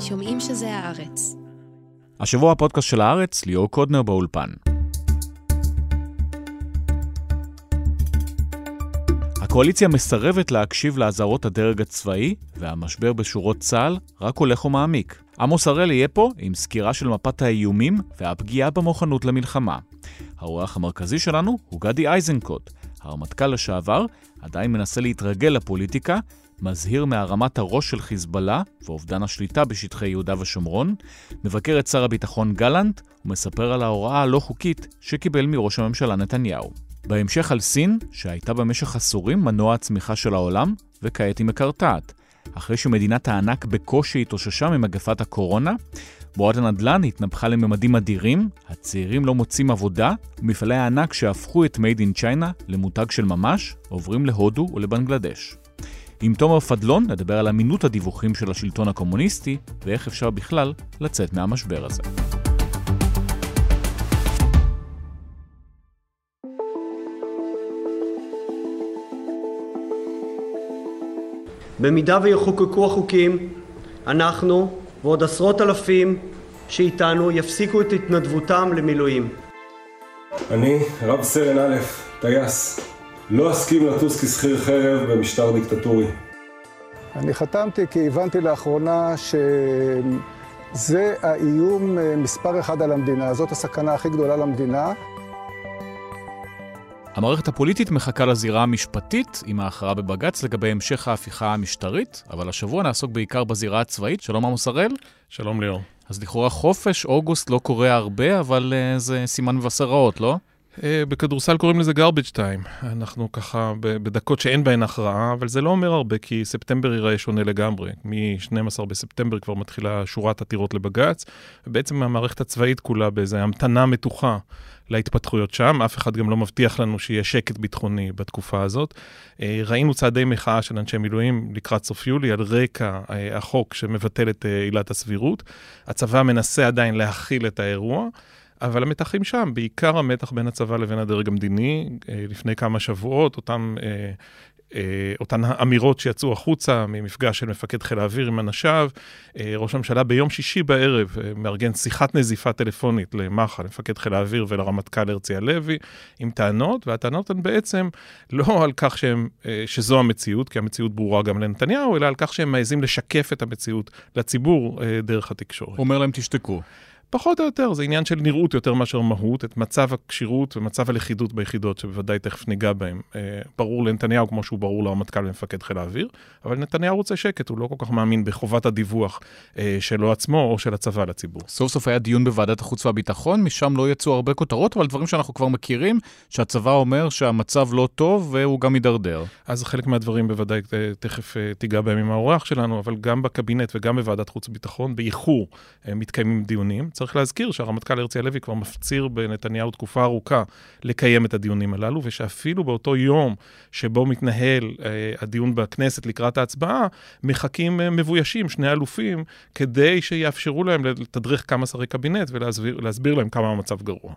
שומעים שזה הארץ. השבוע הפודקאסט של הארץ, ליאור קודנר באולפן. הקואליציה מסרבת להקשיב לאזהרות הדרג הצבאי, והמשבר בשורות צה"ל רק הולך ומעמיק. עמוס הראל יהיה פה עם סקירה של מפת האיומים והפגיעה במוכנות למלחמה. האורח המרכזי שלנו הוא גדי איזנקוט, הרמטכ"ל לשעבר, עדיין מנסה להתרגל לפוליטיקה, מזהיר מהרמת הראש של חיזבאללה ואובדן השליטה בשטחי יהודה ושומרון, מבקר את שר הביטחון גלנט ומספר על ההוראה הלא חוקית שקיבל מראש הממשלה נתניהו. בהמשך על סין, שהייתה במשך עשורים מנוע הצמיחה של העולם, וכעת היא מקרטעת. אחרי שמדינת הענק בקושי התאוששה ממגפת הקורונה, בועת הנדל"ן התנפחה לממדים אדירים, הצעירים לא מוצאים עבודה, ומפעלי הענק שהפכו את Made in China למותג של ממש, עוברים להודו ולבנגלדש. עם תומר פדלון נדבר על אמינות הדיווחים של השלטון הקומוניסטי, ואיך אפשר בכלל לצאת מהמשבר הזה. במידה ויחוקקו החוקים, אנחנו ועוד עשרות אלפים שאיתנו יפסיקו את התנדבותם למילואים. אני, רב סרן א', טייס, לא אסכים לטוס כשכיר חרב במשטר דיקטטורי. אני חתמתי כי הבנתי לאחרונה שזה האיום מספר אחד על המדינה, זאת הסכנה הכי גדולה למדינה. המערכת הפוליטית מחכה לזירה המשפטית עם ההכרעה בבג"ץ לגבי המשך ההפיכה המשטרית, אבל השבוע נעסוק בעיקר בזירה הצבאית. שלום עמוס הראל. שלום ליאור. אז לכאורה חופש, אוגוסט לא קורה הרבה, אבל uh, זה סימן מבשר רעות, לא? Uh, בכדורסל קוראים לזה garbage time. אנחנו ככה בדקות שאין בהן הכרעה, אבל זה לא אומר הרבה, כי ספטמבר ייראה שונה לגמרי. מ-12 בספטמבר כבר מתחילה שורת עתירות לבג"ץ, ובעצם המערכת הצבאית כולה באיזו המתנה מתוחה להתפתחויות שם, אף אחד גם לא מבטיח לנו שיהיה שקט ביטחוני בתקופה הזאת. ראינו צעדי מחאה של אנשי מילואים לקראת סוף יולי על רקע החוק שמבטל את עילת הסבירות. הצבא מנסה עדיין להכיל את האירוע. אבל המתחים שם, בעיקר המתח בין הצבא לבין הדרג המדיני, לפני כמה שבועות, אותם אותן האמירות שיצאו החוצה ממפגש של מפקד חיל האוויר עם אנשיו. ראש הממשלה ביום שישי בערב מארגן שיחת נזיפה טלפונית למח"ל, למפקד חיל האוויר ולרמטכ"ל הרצי הלוי, עם טענות, והטענות הן בעצם לא על כך שהם, שזו המציאות, כי המציאות ברורה גם לנתניהו, אלא על כך שהם מעזים לשקף את המציאות לציבור דרך התקשורת. אומר להם, תשתקו. פחות או יותר, זה עניין של נראות יותר מאשר מהות, את מצב הכשירות ומצב הלכידות ביחידות, שבוודאי תכף ניגע בהם. אה, ברור לנתניהו כמו שהוא ברור לרמטכ"ל ומפקד חיל האוויר, אבל נתניהו רוצה שקט, הוא לא כל כך מאמין בחובת הדיווח אה, שלו עצמו או של הצבא לציבור. סוף סוף היה דיון בוועדת החוץ והביטחון, משם לא יצאו הרבה כותרות, אבל דברים שאנחנו כבר מכירים, שהצבא אומר שהמצב לא טוב והוא גם יידרדר. אז חלק מהדברים בוודאי תכף תיגע בהם עם האורח שלנו, אבל גם בקבינט וגם בוועדת חוץ וביטחון, באיחור מתקיימים דיונים. צריך להזכיר שהרמטכ"ל הרצי הלוי כבר מפציר בנתניהו תקופה ארוכה לקיים את הדיונים הללו, ושאפילו באותו יום שבו מתנהל אה, הדיון בכנסת לקראת ההצבעה, מחכים אה, מבוישים, שני אלופים, כדי שיאפשרו להם לתדרך כמה שרי קבינט ולהסביר להם כמה המצב גרוע.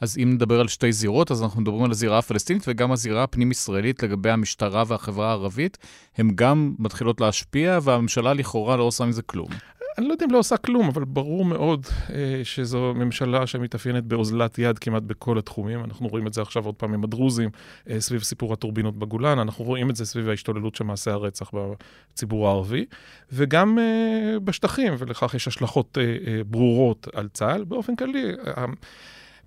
אז אם נדבר על שתי זירות, אז אנחנו מדברים על הזירה הפלסטינית וגם הזירה הפנים-ישראלית לגבי המשטרה והחברה הערבית. הן גם מתחילות להשפיע, והממשלה לכאורה לא עושה מזה כלום. אני לא יודע אם לא עושה כלום, אבל ברור מאוד אה, שזו ממשלה שמתאפיינת באוזלת יד כמעט בכל התחומים. אנחנו רואים את זה עכשיו עוד פעם עם הדרוזים, אה, סביב סיפור הטורבינות בגולן, אנחנו רואים את זה סביב ההשתוללות של מעשי הרצח בציבור הערבי, וגם אה, בשטחים, ולכך יש השלכות אה, אה, ברורות על צה"ל. באופן כללי, אה,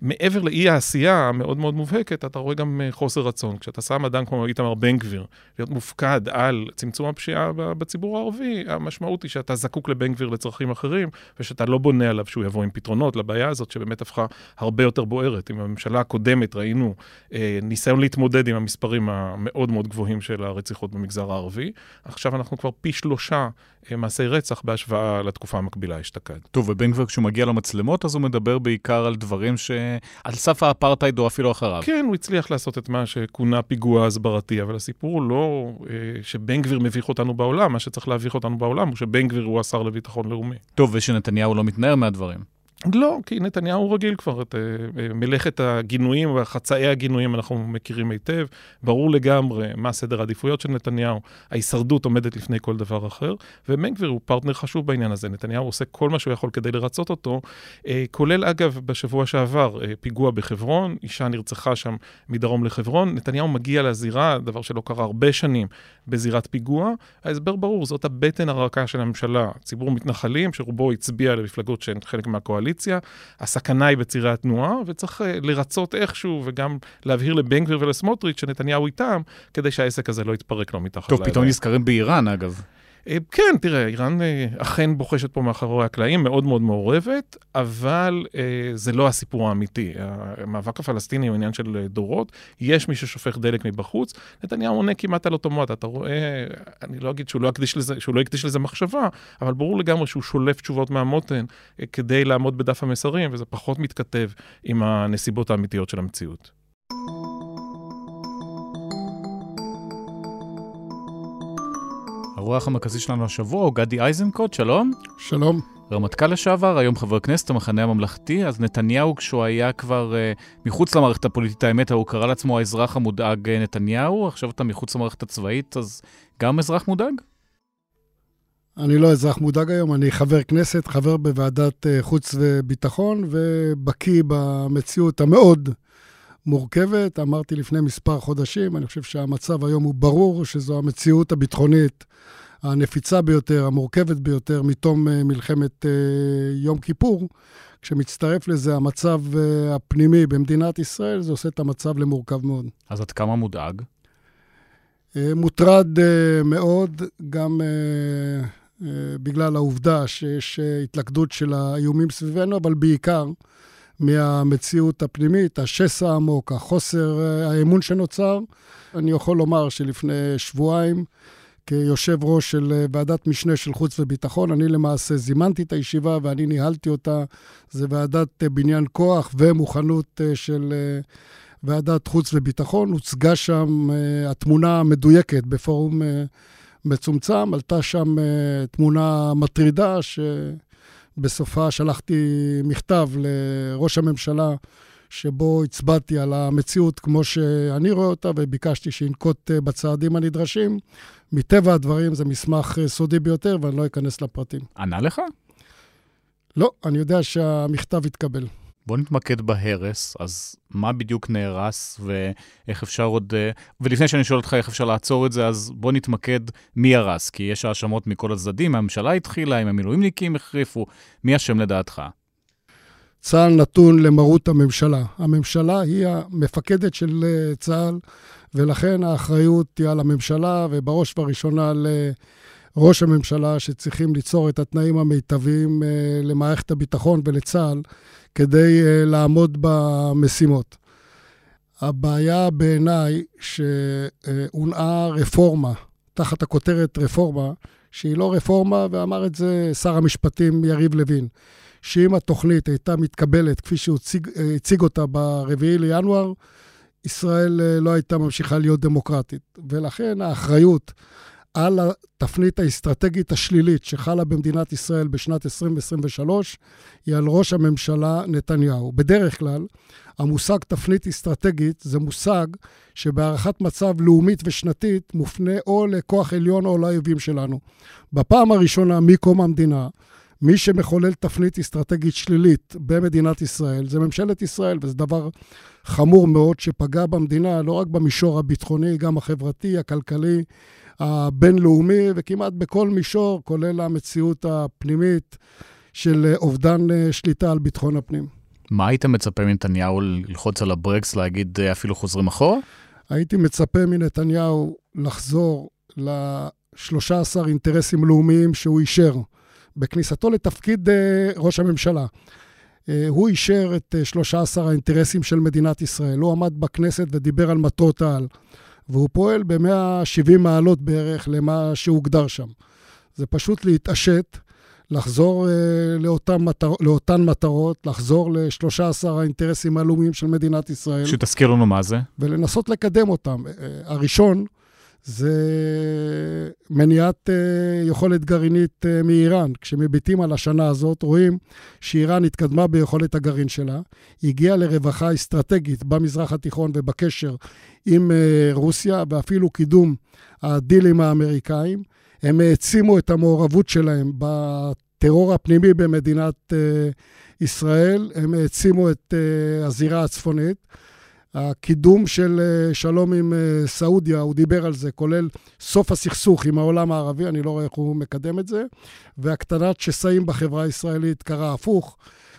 מעבר לאי העשייה המאוד מאוד מובהקת, אתה רואה גם חוסר רצון. כשאתה שם אדם כמו איתמר בן גביר, להיות מופקד על צמצום הפשיעה בציבור הערבי, המשמעות היא שאתה זקוק לבן גביר לצרכים אחרים, ושאתה לא בונה עליו שהוא יבוא עם פתרונות לבעיה הזאת, שבאמת הפכה הרבה יותר בוערת. עם הממשלה הקודמת ראינו אה, ניסיון להתמודד עם המספרים המאוד מאוד גבוהים של הרציחות במגזר הערבי. עכשיו אנחנו כבר פי שלושה מעשי רצח בהשוואה לתקופה המקבילה אשתקד. טוב, ובן גביר כשהוא מגיע למצלמות, אז הוא מדבר בעיקר על דברים ש... על סף האפרטהייד או אפילו אחריו. כן, הוא הצליח לעשות את מה שכונה פיגוע הסברתי, אבל הסיפור הוא לא אה, שבן גביר מביך אותנו בעולם, מה שצריך להביך אותנו בעולם הוא שבן גביר הוא השר לביטחון לאומי. טוב, ושנתניהו לא מתנער מהדברים. לא, כי נתניהו רגיל כבר את uh, מלאכת הגינויים וחצאי הגינויים אנחנו מכירים היטב. ברור לגמרי מה סדר העדיפויות של נתניהו, ההישרדות עומדת לפני כל דבר אחר, ובן גביר הוא פרטנר חשוב בעניין הזה. נתניהו עושה כל מה שהוא יכול כדי לרצות אותו, uh, כולל אגב בשבוע שעבר פיגוע בחברון, אישה נרצחה שם מדרום לחברון, נתניהו מגיע לזירה, דבר שלא קרה הרבה שנים, בזירת פיגוע. ההסבר ברור, זאת הבטן הרכה של הממשלה. ציבור מתנחלים שרובו הצביע למפלגות שהן חלק מהקואליציה. הקואליציה, הסכנה היא בצירי התנועה, וצריך אה, לרצות איכשהו וגם להבהיר לבן גביר ולסמוטריץ' שנתניהו איתם, כדי שהעסק הזה לא יתפרק לו מתחת טוב, פתאום נזכרים באיראן, אגב. אה, כן, תראה, איראן אה, אכן בוחשת פה מאחורי הקלעים, מאוד מאוד מעורבת, אבל אה, זה לא הסיפור האמיתי. המאבק הפלסטיני הוא עניין של דורות, יש מי ששופך דלק מבחוץ, נתניהו עונה כמעט על אוטומט, אתה רואה, אני לא אגיד שהוא לא יקדיש לזה, שהוא לא יקדיש לזה מחשבה, אבל ברור לגמרי שהוא שולף תשובות מהמותן כדי לעמוד בדף המסרים, וזה פחות מתכתב עם הנסיבות האמיתיות של המציאות. האורח המרכזי שלנו השבוע הוא גדי איזנקוט, שלום. שלום. רמטכ"ל לשעבר, היום חבר כנסת המחנה הממלכתי, אז נתניהו, כשהוא היה כבר uh, מחוץ למערכת הפוליטית, האמת, הוא קרא לעצמו האזרח המודאג uh, נתניהו, עכשיו אתה מחוץ למערכת הצבאית, אז גם אזרח מודאג? אני לא אזרח מודאג היום, אני חבר כנסת, חבר בוועדת uh, חוץ וביטחון, ובקיא במציאות המאוד מורכבת. אמרתי לפני מספר חודשים, אני חושב שהמצב היום הוא ברור שזו המציאות הביטחונית הנפיצה ביותר, המורכבת ביותר, מתום אה, מלחמת אה, יום כיפור. כשמצטרף לזה המצב אה, הפנימי במדינת ישראל, זה עושה את המצב למורכב מאוד. אז עד כמה מודאג? מוטרד מאוד, גם בגלל העובדה שיש התלכדות של האיומים סביבנו, אבל בעיקר מהמציאות הפנימית, השסע העמוק, החוסר האמון שנוצר. אני יכול לומר שלפני שבועיים, כיושב ראש של אה, ועדת משנה של חוץ וביטחון. אני למעשה זימנתי את הישיבה ואני ניהלתי אותה. זה ועדת אה, בניין כוח ומוכנות אה, של ועדת חוץ וביטחון. הוצגה שם התמונה המדויקת בפורום מצומצם. עלתה שם תמונה מטרידה, שבסופה שלחתי מכתב לראש הממשלה. שבו הצבעתי על המציאות כמו שאני רואה אותה, וביקשתי שינקוט בצעדים הנדרשים. מטבע הדברים זה מסמך אה, סודי ביותר, ואני לא אכנס לפרטים. ענה לך? לא, אני יודע שהמכתב התקבל. בוא נתמקד בהרס, אז מה בדיוק נהרס ואיך אפשר עוד... אה, ולפני שאני שואל אותך איך אפשר לעצור את זה, אז בוא נתמקד מי הרס, כי יש האשמות מכל הצדדים, הממשלה התחילה, אם המילואימניקים החריפו, מי אשם לדעתך? צה"ל נתון למרות הממשלה. הממשלה היא המפקדת של אה, צה"ל. ולכן האחריות היא על הממשלה, ובראש ובראשונה לראש הממשלה, שצריכים ליצור את התנאים המיטביים אה, למערכת הביטחון ולצה"ל כדי אה, לעמוד במשימות. הבעיה בעיניי שהונעה רפורמה, תחת הכותרת רפורמה, שהיא לא רפורמה, ואמר את זה שר המשפטים יריב לוין, שאם התוכנית הייתה מתקבלת כפי שהוא אה, הציג אותה ב-4 לינואר, ישראל לא הייתה ממשיכה להיות דמוקרטית. ולכן האחריות על התפנית האסטרטגית השלילית שחלה במדינת ישראל בשנת 2023 היא על ראש הממשלה נתניהו. בדרך כלל, המושג תפנית אסטרטגית זה מושג שבהערכת מצב לאומית ושנתית מופנה או לכוח עליון או לאויבים שלנו. בפעם הראשונה מקום המדינה, מי שמחולל תפנית אסטרטגית שלילית במדינת ישראל זה ממשלת ישראל, וזה דבר חמור מאוד שפגע במדינה לא רק במישור הביטחוני, גם החברתי, הכלכלי, הבינלאומי, וכמעט בכל מישור, כולל המציאות הפנימית של אובדן אה, שליטה על ביטחון הפנים. מה היית מצפה מנתניהו ללחוץ על הברקס, להגיד אה, אפילו חוזרים אחורה? הייתי מצפה מנתניהו לחזור ל-13 אינטרסים לאומיים שהוא אישר. בכניסתו לתפקיד אה, ראש הממשלה. הוא אישר את 13 אה, האינטרסים של מדינת ישראל. הוא עמד בכנסת ודיבר על מטרות העל, והוא פועל ב-170 מעלות בערך למה שהוגדר שם. זה פשוט להתעשת, לחזור לאותן, מטר, לאותן מטרות, לחזור ל-13 האינטרסים הלאומיים של מדינת ישראל. שתזכיר לנו מה זה. ולנסות לקדם אותם. הראשון, זה מניעת uh, יכולת גרעינית uh, מאיראן. כשמביטים על השנה הזאת, רואים שאיראן התקדמה ביכולת הגרעין שלה, הגיעה לרווחה אסטרטגית במזרח התיכון ובקשר עם uh, רוסיה, ואפילו קידום הדילים האמריקאים. הם העצימו את המעורבות שלהם בטרור הפנימי במדינת uh, ישראל, הם העצימו את uh, הזירה הצפונית. הקידום של אה, שלום עם אה, סעודיה, הוא דיבר על זה, כולל סוף הסכסוך עם העולם הערבי, אני לא רואה איך הוא מקדם את זה, והקטנת שסעים בחברה הישראלית קרה הפוך.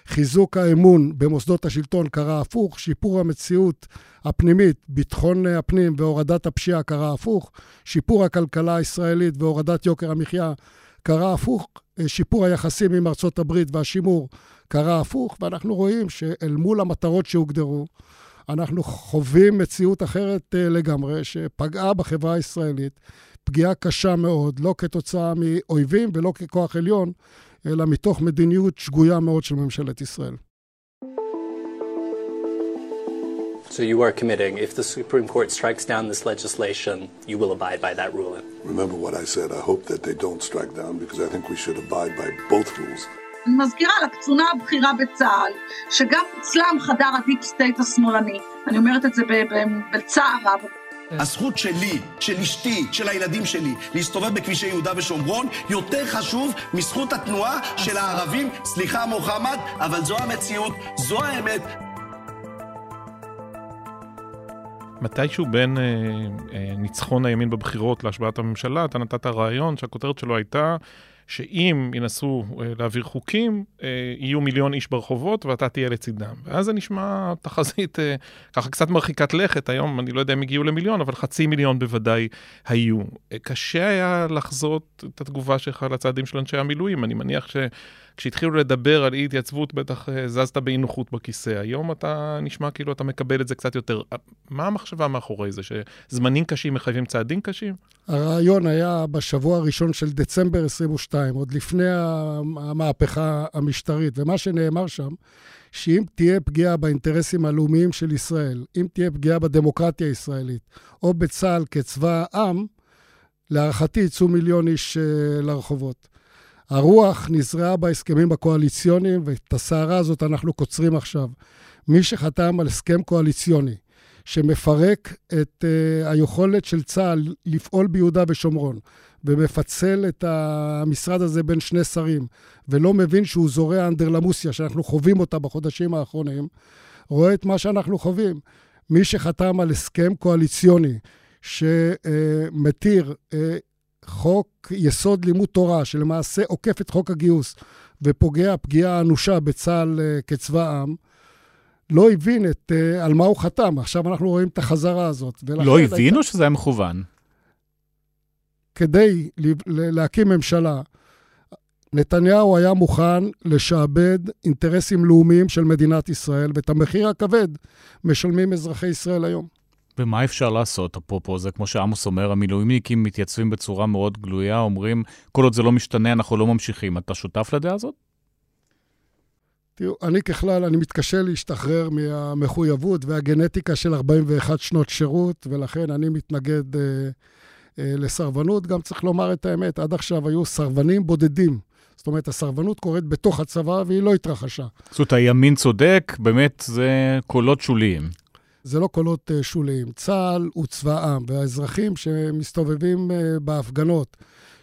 חיזוק האמון במוסדות השלטון קרה הפוך, שיפור המציאות הפנימית, ביטחון הפנים והורדת הפשיעה קרה הפוך, שיפור הכלכלה הישראלית והורדת יוקר המחיה קרה הפוך, אה, שיפור היחסים עם ארצות הברית והשימור קרה הפוך, ואנחנו רואים שאל מול המטרות שהוגדרו, אנחנו חווים מציאות אחרת uh, לגמרי, שפגעה בחברה הישראלית פגיעה קשה מאוד, לא כתוצאה מאויבים ולא ככוח עליון, אלא מתוך מדיניות שגויה מאוד של ממשלת ישראל. So you are committing, if the Supreme Court strikes down this legislation, you will abide by that ruling. Remember what I said. I hope that they don't strike down because I think we should abide by both rules. אני מזכירה לקצונה הבכירה בצה"ל, שגם אצלם חדר ה deep state השמאלני. אני אומרת את זה בצער רב. הזכות שלי, של אשתי, של הילדים שלי, להסתובב בכבישי יהודה ושומרון, יותר חשוב מזכות התנועה של הערבים. סליחה, מוחמד, אבל זו המציאות, זו האמת. מתישהו בין אה, אה, ניצחון הימין בבחירות להשבעת הממשלה, אתה נתת רעיון שהכותרת שלו הייתה שאם ינסו אה, להעביר חוקים, אה, יהיו מיליון איש ברחובות ואתה תהיה לצידם. ואז זה נשמע תחזית אה, ככה קצת מרחיקת לכת, היום אני לא יודע אם הגיעו למיליון, אבל חצי מיליון בוודאי היו. קשה היה לחזות את התגובה שלך לצעדים של אנשי המילואים, אני מניח ש... כשהתחילו לדבר על אי התייצבות, בטח זזת באי נוחות בכיסא. היום אתה נשמע כאילו אתה מקבל את זה קצת יותר. מה המחשבה מאחורי זה? שזמנים קשים מחייבים צעדים קשים? הרעיון היה בשבוע הראשון של דצמבר 22, עוד לפני המהפכה המשטרית, ומה שנאמר שם, שאם תהיה פגיעה באינטרסים הלאומיים של ישראל, אם תהיה פגיעה בדמוקרטיה הישראלית, או בצה"ל כצבא העם, להערכתי יצאו מיליון איש uh, לרחובות. הרוח נזרעה בהסכמים הקואליציוניים, ואת הסערה הזאת אנחנו קוצרים עכשיו. מי שחתם על הסכם קואליציוני שמפרק את uh, היכולת של צה"ל לפעול ביהודה ושומרון, ומפצל את המשרד הזה בין שני שרים, ולא מבין שהוא זורע אנדרלמוסיה, שאנחנו חווים אותה בחודשים האחרונים, רואה את מה שאנחנו חווים. מי שחתם על הסכם קואליציוני שמתיר uh, חוק יסוד לימוד תורה, שלמעשה עוקף את חוק הגיוס ופוגע פגיעה אנושה בצה"ל uh, כצבא העם, לא הבין את, uh, על מה הוא חתם. עכשיו אנחנו רואים את החזרה הזאת. לא הבינו הייתה... שזה היה מכוון? כדי להקים ממשלה, נתניהו היה מוכן לשעבד אינטרסים לאומיים של מדינת ישראל, ואת המחיר הכבד משלמים אזרחי ישראל היום. ומה אפשר לעשות? אפרופו זה, כמו שעמוס אומר, המילואימניקים מתייצבים בצורה מאוד גלויה, אומרים, כל עוד זה לא משתנה, אנחנו לא ממשיכים. אתה שותף לדעה הזאת? תראו, אני ככלל, אני מתקשה להשתחרר מהמחויבות והגנטיקה של 41 שנות שירות, ולכן אני מתנגד אה, אה, לסרבנות. גם צריך לומר את האמת, עד עכשיו היו סרבנים בודדים. זאת אומרת, הסרבנות קורית בתוך הצבא והיא לא התרחשה. זאת אומרת, הימין צודק, באמת זה קולות שוליים. זה לא קולות אה, שוליים. צה"ל הוא צבא עם, והאזרחים שמסתובבים אה, בהפגנות,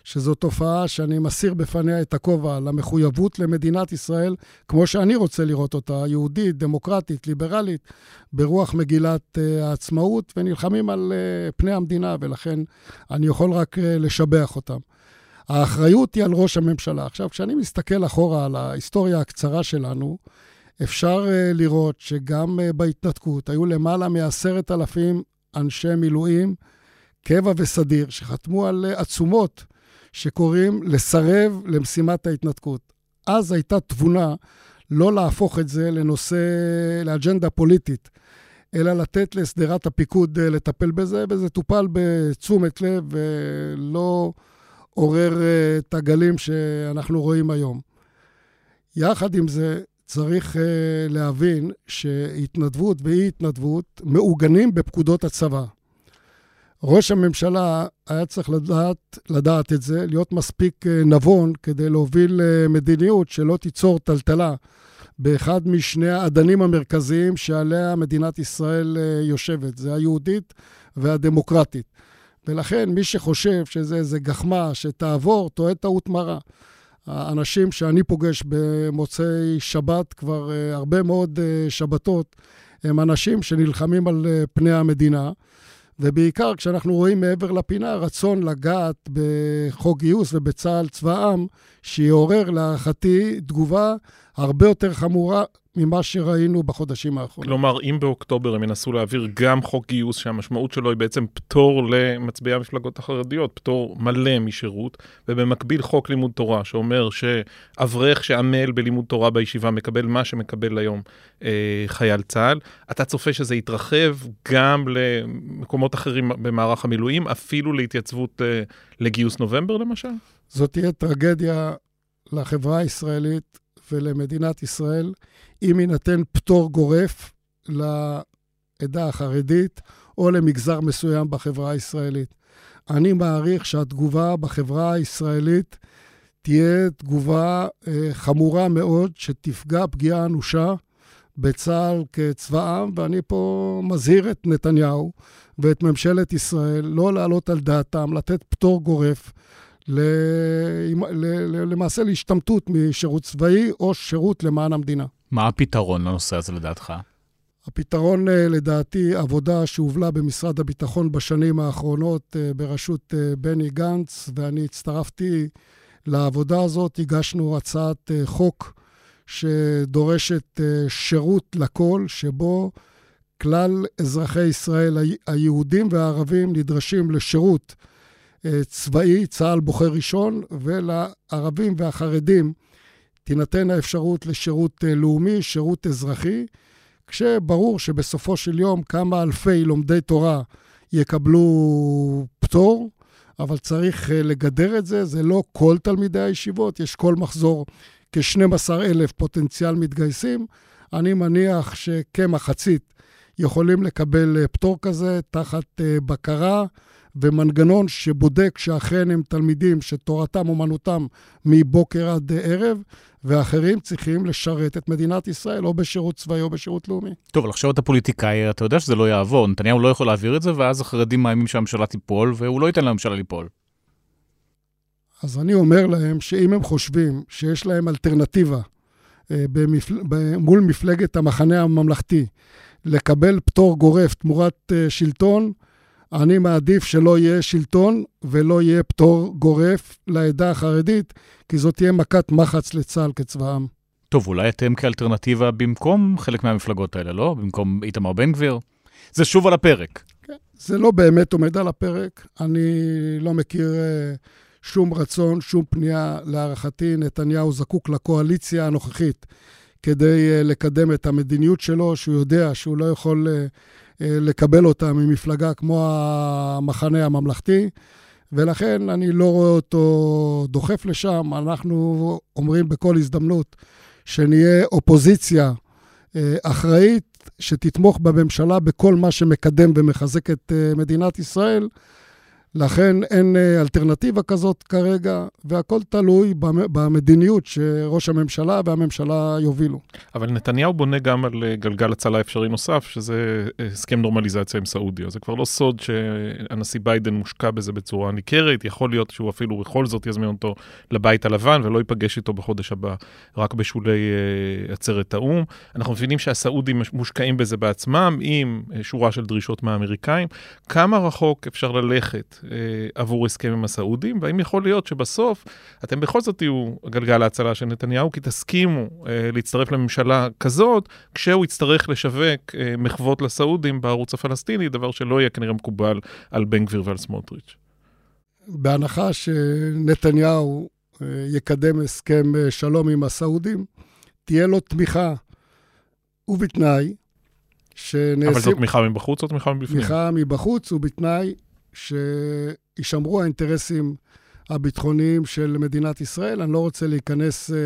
שזו תופעה שאני מסיר בפניה את הכובע למחויבות למדינת ישראל, כמו שאני רוצה לראות אותה, יהודית, דמוקרטית, ליברלית, ברוח מגילת אה, העצמאות, ונלחמים על פני המדינה, ולכן אני יכול רק לשבח אותם. האחריות היא על ראש הממשלה. עכשיו, כשאני מסתכל אחורה על ההיסטוריה הקצרה שלנו, אפשר uh, לראות שגם uh, בהתנתקות היו למעלה מעשרת אלפים אנשי מילואים, קבע וסדיר, שחתמו על uh, עצומות שקוראים לסרב למשימת ההתנתקות. אז הייתה תבונה לא להפוך את זה לנושא, לאג'נדה פוליטית, אלא לתת לשדרת הפיקוד לטפל בזה, וזה טופל בתשומת לב ולא עורר את הגלים שאנחנו רואים היום. יחד עם זה, צריך uh, להבין שהתנדבות ואי-התנדבות מעוגנים בפקודות הצבא. ראש הממשלה היה צריך לדעת, לדעת את זה, להיות מספיק אה, נבון כדי להוביל אה, מדיניות שלא תיצור טלטלה באחד משני האדנים המרכזיים שעליה מדינת ישראל יושבת, זה היהודית והדמוקרטית. ולכן מי שחושב שזה איזה גחמה שתעבור, טועה טעות מרה. האנשים שאני פוגש במוצאי שבת כבר הרבה מאוד שבתות, הם אנשים שנלחמים על פני המדינה. ובעיקר כשאנחנו רואים מעבר לפינה רצון לגעת בחוק גיוס ובצה"ל צבא העם, שיעורר להערכתי תגובה הרבה יותר חמורה ממה שראינו בחודשים האחרונים. כלומר, אם באוקטובר הם ינסו להעביר גם חוק גיוס, שהמשמעות שלו היא בעצם פטור למצביעי המפלגות החרדיות, פטור מלא משירות, ובמקביל חוק לימוד תורה, שאומר שאברך שעמל בלימוד תורה בישיבה מקבל מה שמקבל היום אה, חייל צה"ל, אתה צופה שזה יתרחב גם למקומות אחרים במערך המילואים, אפילו להתייצבות אה, לגיוס נובמבר למשל? זאת תהיה טרגדיה לחברה הישראלית ולמדינת ישראל. אם יינתן פטור גורף לעדה החרדית או למגזר מסוים בחברה הישראלית. אני מעריך שהתגובה בחברה הישראלית תהיה תגובה אה, חמורה מאוד, שתפגע פגיעה אנושה בצה"ל כצבא עם, ואני פה מזהיר את נתניהו ואת ממשלת ישראל לא להעלות על דעתם, לתת פטור גורף למעשה להשתמטות משירות צבאי או שירות למען המדינה. מה הפתרון לנושא הזה לדעתך? הפתרון, אה, לדעתי, עבודה שהובלה במשרד הביטחון בשנים האחרונות אה, בראשות אה, בני גנץ, ואני הצטרפתי לעבודה הזאת. הגשנו הצעת חוק שדורשת שירות לכל, שבו כלל אזרחי ישראל, היהודים והערבים, נדרשים לשירות צבאי, צה"ל בוחר ראשון, ולערבים והחרדים תינתן האפשרות לשירות אה, לאומי, שירות אזרחי, כשברור שבסופו של יום כמה אלפי לומדי תורה יקבלו פטור, אבל צריך אה, לגדר את זה, זה לא כל תלמידי הישיבות, יש כל מחזור כ-12 אלף פוטנציאל מתגייסים. אני מניח שכמחצית יכולים לקבל אה, פטור כזה תחת בקרה. ומנגנון שבודק שאכן הם תלמידים שתורתם אומנותם מבוקר עד ערב, ואחרים צריכים לשרת את מדינת ישראל, או בשירות צבאי או בשירות לאומי. טוב, אבל עכשיו אתה פוליטיקאי, אתה יודע שזה לא יעבור. נתניהו לא יכול להעביר את זה, ואז החרדים מאיימים שהממשלה תיפול, והוא לא ייתן לממשלה ליפול. אז אני אומר להם שאם הם חושבים שיש להם אלטרנטיבה אה, במפל... מול מפלגת המחנה הממלכתי לקבל פטור גורף תמורת אה, שלטון, אני מעדיף שלא יהיה שלטון ולא יהיה פטור גורף לעדה החרדית, כי זאת תהיה מכת מחץ לצה"ל כצבא העם. טוב, אולי אתם כאלטרנטיבה במקום חלק מהמפלגות האלה, לא? במקום איתמר בן גביר? זה שוב על הפרק. כן, זה לא באמת עומד על הפרק. אני לא מכיר uh, שום רצון, שום פנייה. להערכתי, נתניהו זקוק לקואליציה הנוכחית כדי uh, לקדם את המדיניות שלו, שהוא יודע שהוא לא יכול... אה, לקבל אותה ממפלגה כמו המחנה הממלכתי, ולכן אני לא רואה אותו דוחף לשם. אנחנו אומרים בכל הזדמנות שנהיה אופוזיציה אה, אחראית, שתתמוך בממשלה בכל מה שמקדם ומחזק את אה, מדינת ישראל. לכן אין אה, אלטרנטיבה כזאת כרגע, והכל תלוי במדיניות שראש הממשלה והממשלה יובילו. אבל נתניהו בונה גם על אה, גלגל הצלה אפשרי נוסף, שזה אה, הסכם נורמליזציה עם סעודיה. זה כבר לא סוד שהנשיא ביידן מושקע בזה בצורה ניכרת, יכול להיות שהוא אפילו בכל זאת יזמין אותו לבית הלבן ולא ייפגש איתו בחודש הבא, רק בשולי עצרת האו"ם. אנחנו מבינים שהסעודים מושקעים בזה בעצמם, עם שורה של דרישות מהאמריקאים. כמה רחוק אפשר ללכת עבור הסכם עם הסעודים, והאם יכול להיות שבסוף אתם בכל זאת תהיו גלגל ההצלה של נתניהו, כי תסכימו אה, להצטרף לממשלה כזאת, כשהוא יצטרך לשווק אה, מחוות לסעודים בערוץ הפלסטיני, דבר שלא יהיה כנראה מקובל על בן גביר ועל סמוטריץ'. בהנחה שנתניהו אה, יקדם הסכם אה, שלום עם הסעודים, תהיה לו תמיכה, ובתנאי שנעשים... אבל זו תמיכה מבחוץ או תמיכה מבפנים? תמיכה מבחוץ, ובתנאי שישמרו האינטרסים הביטחוניים של מדינת ישראל. אני לא רוצה להיכנס אה,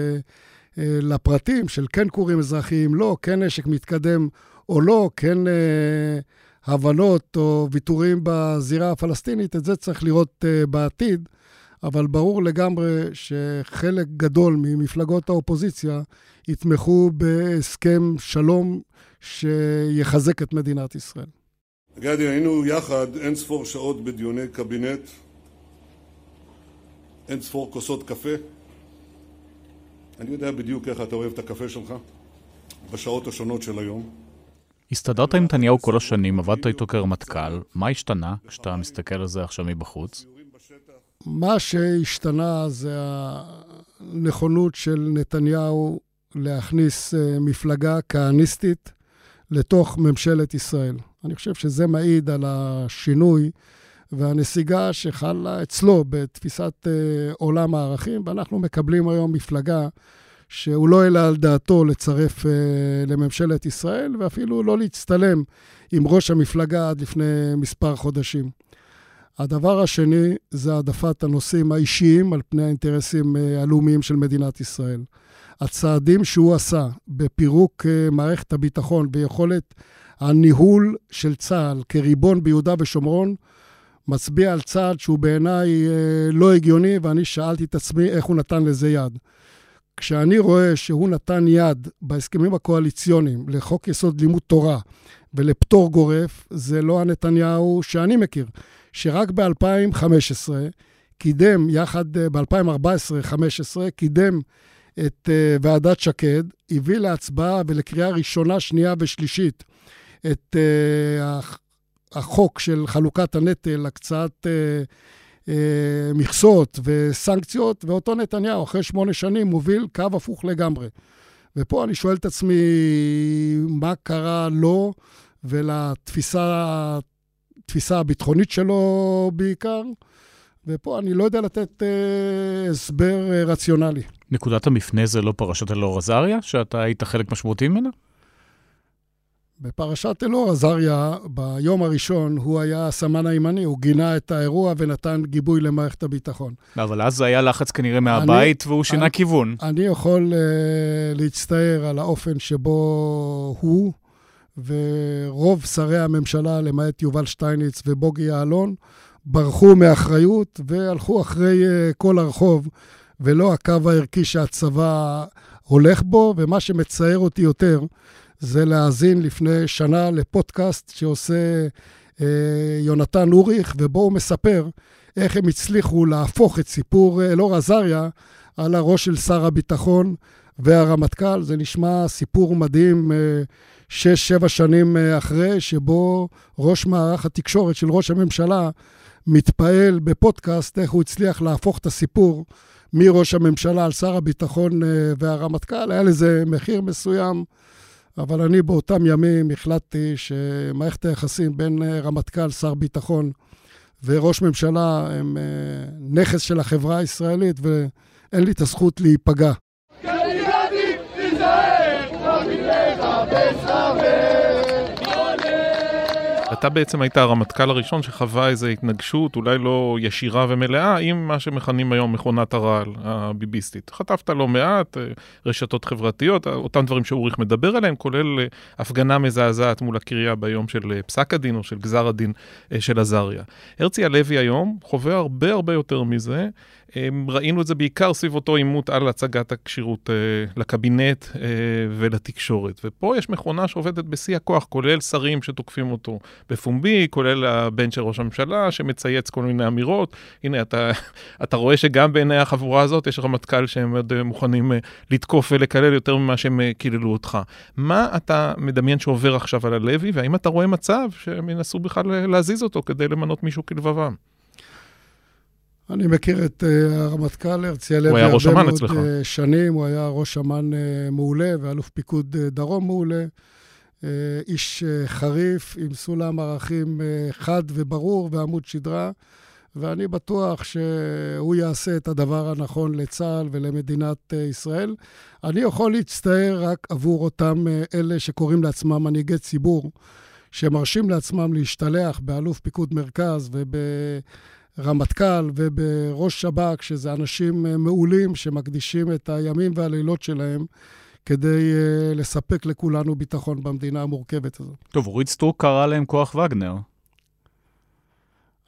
אה, לפרטים של כן כורים אזרחיים, לא, כן נשק מתקדם או לא, כן אה, הבנות או ויתורים בזירה הפלסטינית, את זה צריך לראות uh, בעתיד, אבל ברור לגמרי שחלק גדול ממפלגות האופוזיציה יתמכו בהסכם שלום שיחזק את מדינת ישראל. גדי, היינו יחד אין ספור שעות בדיוני קבינט, אין ספור כוסות קפה. אני יודע בדיוק איך אתה אוהב את הקפה שלך, בשעות השונות של היום. הסתדרת עם נתניהו כל השנים, עבדת איתו כרמטכ"ל, מה השתנה כשאתה מסתכל על זה עכשיו מבחוץ? מה שהשתנה זה הנכונות של נתניהו להכניס אה, מפלגה כהניסטית לתוך ממשלת ישראל. אני חושב שזה מעיד על השינוי והנסיגה שחלה אצלו בתפיסת uh, עולם הערכים, ואנחנו מקבלים היום מפלגה שהוא לא העלה על דעתו לצרף uh, לממשלת ישראל, ואפילו לא להצטלם עם ראש המפלגה עד לפני מספר חודשים. הדבר השני זה העדפת הנושאים האישיים על פני האינטרסים uh, הלאומיים של מדינת ישראל. הצעדים שהוא עשה בפירוק מערכת הביטחון ויכולת הניהול של צה"ל כריבון ביהודה ושומרון מצביע על צעד שהוא בעיניי אה, לא הגיוני, ואני שאלתי את עצמי איך הוא נתן לזה יד. כשאני רואה שהוא נתן יד בהסכמים הקואליציוניים לחוק יסוד לימוד תורה ולפטור גורף, זה לא הנתניהו שאני מכיר, שרק ב-2015 קידם, יחד אה, ב-2014-2015, קידם את uh, ועדת שקד, הביא להצבעה ולקריאה ראשונה, שנייה ושלישית את uh, החוק של חלוקת הנטל, הקצאת אה, אה, מכסות וסנקציות, ואותו נתניהו, אחרי שמונה שנים, מוביל קו הפוך לגמרי. ופה אני שואל את עצמי, מה קרה לו ולתפיסה הביטחונית שלו בעיקר? ופה אני לא יודע לתת אה, הסבר אה, רציונלי. נקודת המפנה זה לא פרשת אלאור עזריה, שאתה היית חלק משמעותי ממנה? בפרשת אלאור עזריה, ביום הראשון, הוא היה הסמן הימני, הוא גינה את האירוע ונתן גיבוי למערכת הביטחון. אבל אז היה לחץ כנראה מהבית, אני, והוא שינה אני, כיוון. אני יכול uh, להצטער על האופן שבו הוא ורוב שרי הממשלה, למעט יובל שטייניץ ובוגי יעלון, ברחו מאחריות והלכו אחרי uh, כל הרחוב, ולא הקו הערכי שהצבא הולך בו, ומה שמצער אותי יותר, זה להאזין לפני שנה לפודקאסט שעושה אה, יונתן אוריך, ובו הוא מספר איך הם הצליחו להפוך את סיפור אה, אלאור עזריה על הראש של שר הביטחון והרמטכ"ל. זה נשמע סיפור מדהים, אה, שש-שבע שנים אה, אחרי, שבו ראש מערך התקשורת של ראש הממשלה מתפעל בפודקאסט איך הוא הצליח להפוך את הסיפור מראש הממשלה על שר הביטחון והרמטכ"ל. היה לזה מחיר מסוים. אבל אני באותם ימים החלטתי שמערכת היחסים בין אה, רמטכ"ל, שר ביטחון וראש ממשלה הם אה, נכס של החברה הישראלית ואין לי את הזכות להיפגע. אתה בעצם היית הרמטכ"ל הראשון שחווה איזו התנגשות, אולי לא ישירה ומלאה, עם מה שמכנים היום מכונת הרעל הביביסטית. חטפת לא מעט, אה, רשתות חברתיות, אותם דברים שאוריך מדבר עליהם, כולל אה, הפגנה מזעזעת מול הקריה ביום של אה, פסק הדין או של גזר הדין של עזריה. הרצי הלוי היום חווה הרבה הרבה יותר מזה. ראינו את זה בעיקר סביב אותו עימות על הצגת הכשירות לקבינט ולתקשורת. ופה יש מכונה שעובדת בשיא הכוח, כולל שרים שתוקפים אותו בפומבי, כולל הבן של ראש הממשלה שמצייץ כל מיני אמירות. הנה, אתה, אתה רואה שגם בעיני החבורה הזאת יש רמטכ"ל שהם מאוד אה, מוכנים אה, לתקוף ולקלל יותר ממה שהם אה, קיללו אותך. מה אתה מדמיין שעובר עכשיו על הלוי, והאם אתה רואה מצב שהם ינסו בכלל להזיז אותו כדי למנות מישהו כלבבם? אני מכיר את uh, הרמטכ"ל הרצי הלוי הרבה מאוד אצלך. שנים, הוא היה ראש אמ"ן uh, מעולה ואלוף פיקוד דרום מעולה. אה, איש אה, חריף, עם סולם ערכים אה, חד וברור ועמוד שדרה, ואני בטוח שהוא יעשה את הדבר הנכון לצה"ל ולמדינת ישראל. אני יכול להצטער רק עבור אותם אלה שקוראים לעצמם מנהיגי ציבור, שמרשים לעצמם להשתלח באלוף פיקוד מרכז וברמטכ"ל ובראש שב"כ, שזה אנשים מעולים שמקדישים את הימים והלילות שלהם כדי uh, לספק לכולנו ביטחון במדינה המורכבת הזאת. טוב, אורית סטרוק קרא להם כוח וגנר.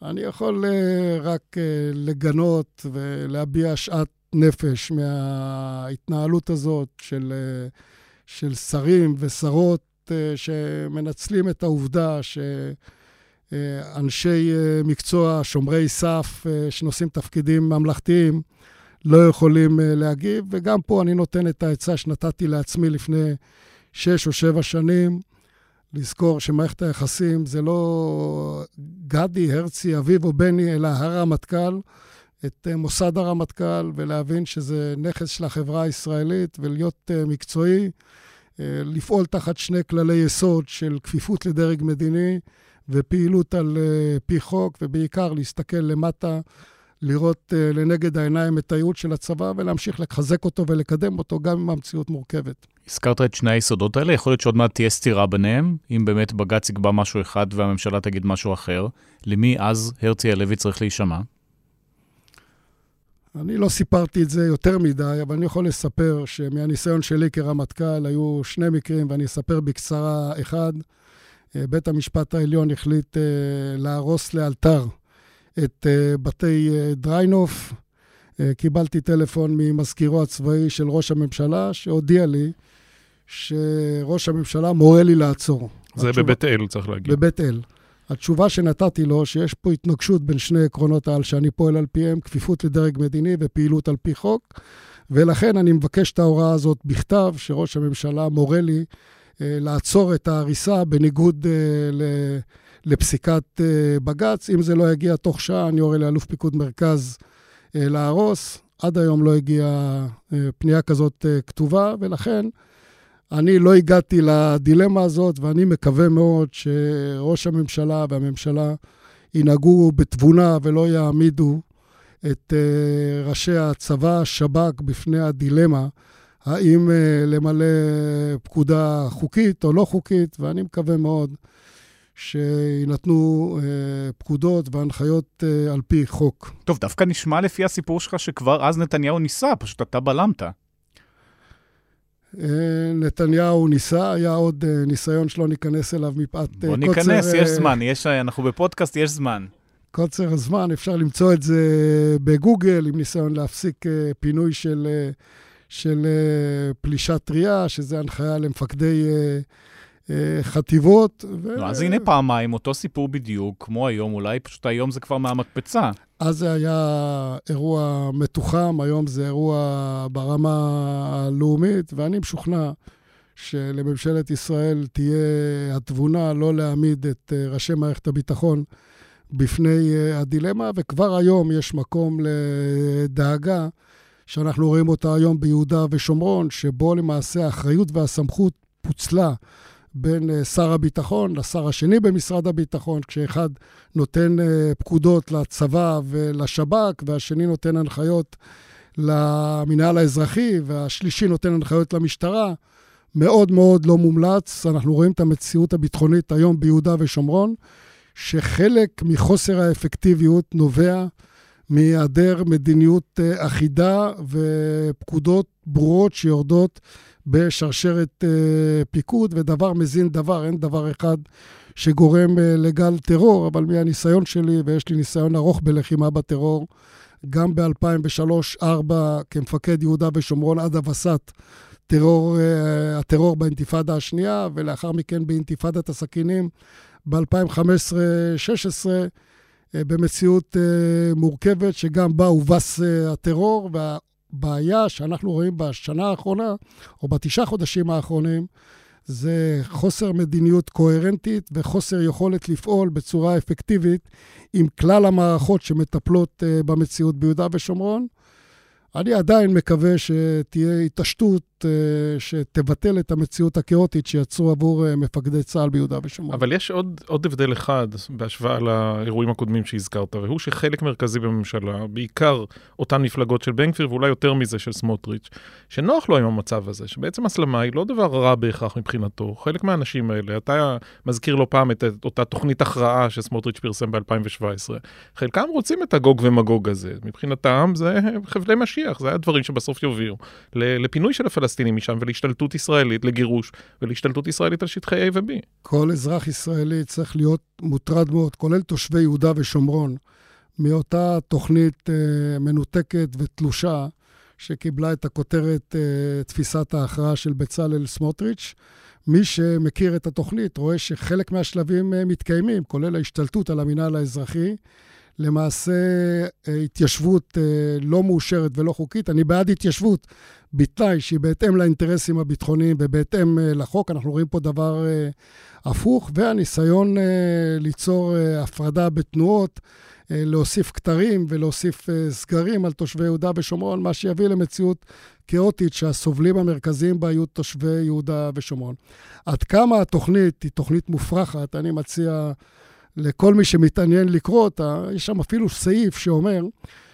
אני יכול uh, רק uh, לגנות ולהביע שאט נפש מההתנהלות הזאת של, uh, של שרים ושרות uh, שמנצלים את העובדה ש... אנשי מקצוע, שומרי סף, שנושאים תפקידים ממלכתיים, לא יכולים אה, להגיב, וגם פה אני נותן את העצה שנתתי לעצמי לפני שש או שבע שנים, לזכור שמערכת היחסים זה לא גדי, הרצי, אביב או בני, אלא הרמטכ"ל, את אה, מוסד הרמטכ"ל, ולהבין שזה נכס של החברה הישראלית, ולהיות אה, מקצועי, לפעול תחת שני כללי יסוד של כפיפות לדרג מדיני ופעילות על פי חוק, ובעיקר להסתכל למטה לראות uh, לנגד העיניים את הייעוד של הצבא ולהמשיך לחזק אותו ולקדם אותו גם אם המציאות מורכבת. הזכרת את שני היסודות האלה, יכול להיות שעוד מעט תהיה סתירה ביניהם, אם באמת בג"ץ יקבע משהו אחד והממשלה תגיד משהו אחר, למי אז הרצי הלוי צריך להישמע? אני לא סיפרתי את זה יותר מדי, אבל אני יכול לספר שמהניסיון שלי כרמטכ"ל היו שני מקרים, ואני אספר בקצרה אחד. אה, בית המשפט העליון החליט uh, להרוס לאלתר את uh, בתי דריינוף. קיבלתי טלפון ממזכירו הצבאי של ראש הממשלה, שהודיע לי שראש הממשלה מורה לי לעצור. זה התשובה, בבית אל, צריך להגיד. בבית אל. התשובה שנתתי לו, שיש פה התנגשות בין שני עקרונות העל שאני פועל על פיהם, כפיפות לדרג מדיני ופעילות על פי חוק, ולכן אני מבקש את ההוראה הזאת בכתב, שראש הממשלה מורה לי אה, לעצור את ההריסה בניגוד אה. לפסיקת uh, בג"ץ. אם זה לא יגיע תוך שעה, אני יורה לאלוף פיקוד מרכז להרוס. עד היום לא הגיעה פנייה כזאת כתובה, ולכן אני לא הגעתי לדילמה הזאת, ואני מקווה מאוד שראש הממשלה והממשלה ינהגו בתבונה ולא יעמידו את ראשי הצבא, שב"כ, בפני הדילמה. האם uh, למלא פקודה חוקית או לא חוקית, ואני מקווה מאוד שיינתנו אה, פקודות והנחיות אה, על פי חוק. טוב, דווקא נשמע לפי הסיפור שלך שכבר אז נתניהו ניסה, פשוט אתה בלמת. אה, נתניהו ניסה, היה עוד אה, ניסיון שלא ניכנס אליו מפאת אה, קוצר... בוא ניכנס, יש זמן, יש, אנחנו בפודקאסט, יש זמן. קוצר הזמן, אפשר למצוא את זה בגוגל, עם ניסיון להפסיק פינוי של, של פלישת טריה, שזה הנחיה למפקדי אה, חטיבות. ו... לא, אז הנה פעמיים, אותו סיפור בדיוק, כמו היום, אולי פשוט היום זה כבר מהמקפצה. אז זה היה אירוע מתוחם, היום זה אירוע ברמה הלאומית, ואני משוכנע שלממשלת ישראל תהיה התבונה לא להעמיד את אה, ראשי מערכת הביטחון בפני אה, הדילמה, וכבר היום יש מקום לדאגה. שאנחנו רואים אותה היום ביהודה ושומרון, שבו למעשה האחריות והסמכות פוצלה בין אה, שר הביטחון לשר השני במשרד הביטחון, כשאחד נותן אה, פקודות לצבא ולשב"כ, והשני נותן הנחיות למינהל האזרחי, והשלישי נותן הנחיות למשטרה. מאוד מאוד לא מומלץ. אנחנו רואים את המציאות הביטחונית היום ביהודה ושומרון, שחלק מחוסר האפקטיביות נובע מהיעדר מדיניות אה, אחידה ופקודות ברורות שיורדות בשרשרת uh, פיקוד, ודבר מזין דבר, אין דבר אחד שגורם uh, לגל טרור, אבל מהניסיון שלי, ויש לי ניסיון ארוך בלחימה בטרור, גם ב-2003-2004 כמפקד יהודה ושומרון עד הווסת טרור, הטרור באינתיפאדה השנייה, ולאחר מכן באינתיפאדת הסכינים ב-2015-2016, במציאות מורכבת שגם בה הובס הטרור, וה... הבעיה שאנחנו רואים בשנה האחרונה, או בתשעה חודשים האחרונים, זה חוסר מדיניות קוהרנטית וחוסר יכולת לפעול בצורה אפקטיבית עם כלל המערכות שמטפלות במציאות ביהודה ושומרון. אני עדיין מקווה שתהיה התעשתות uh, שתבטל את המציאות הכאוטית שיצרו עבור uh, מפקדי צה"ל ביהודה ושומרון. אבל יש עוד, עוד הבדל אחד בהשוואה לאירועים הקודמים שהזכרת, והוא שחלק מרכזי בממשלה, בעיקר אותן מפלגות של בן גביר ואולי יותר מזה של סמוטריץ', שנוח לו עם המצב הזה, שבעצם הסלמה היא לא דבר רע בהכרח מבחינתו. חלק מהאנשים האלה, אתה מזכיר לא פעם את, את אותה תוכנית הכרעה שסמוטריץ' פרסם ב-2017, חלקם רוצים את הגוג ומגוג הזה. מבחינתם זה חבלי משיח. המשיח. זה הדברים שבסוף יובילו לפינוי של הפלסטינים משם ולהשתלטות ישראלית, לגירוש ולהשתלטות ישראלית על שטחי A ו-B. כל אזרח ישראלי צריך להיות מוטרד מאוד, כולל תושבי יהודה ושומרון, מאותה תוכנית אה, מנותקת ותלושה שקיבלה את הכותרת אה, תפיסת ההכרעה של בצלאל סמוטריץ'. מי שמכיר את התוכנית רואה שחלק מהשלבים אה, מתקיימים, כולל ההשתלטות על המינהל האזרחי. למעשה אה, התיישבות אה, לא מאושרת ולא חוקית. אני בעד התיישבות בתנאי שהיא בהתאם לאינטרסים הביטחוניים ובהתאם לחוק. אנחנו רואים פה דבר הפוך, והניסיון ליצור הפרדה בתנועות, להוסיף כתרים ולהוסיף סגרים על תושבי יהודה ושומרון, מה שיביא למציאות כאוטית שהסובלים המרכזיים בה יהיו תושבי יהודה ושומרון. עד כמה התוכנית היא תוכנית מופרכת, אני מציע לכל מי שמתעניין לקרוא אותה, יש שם אפילו סעיף שאומר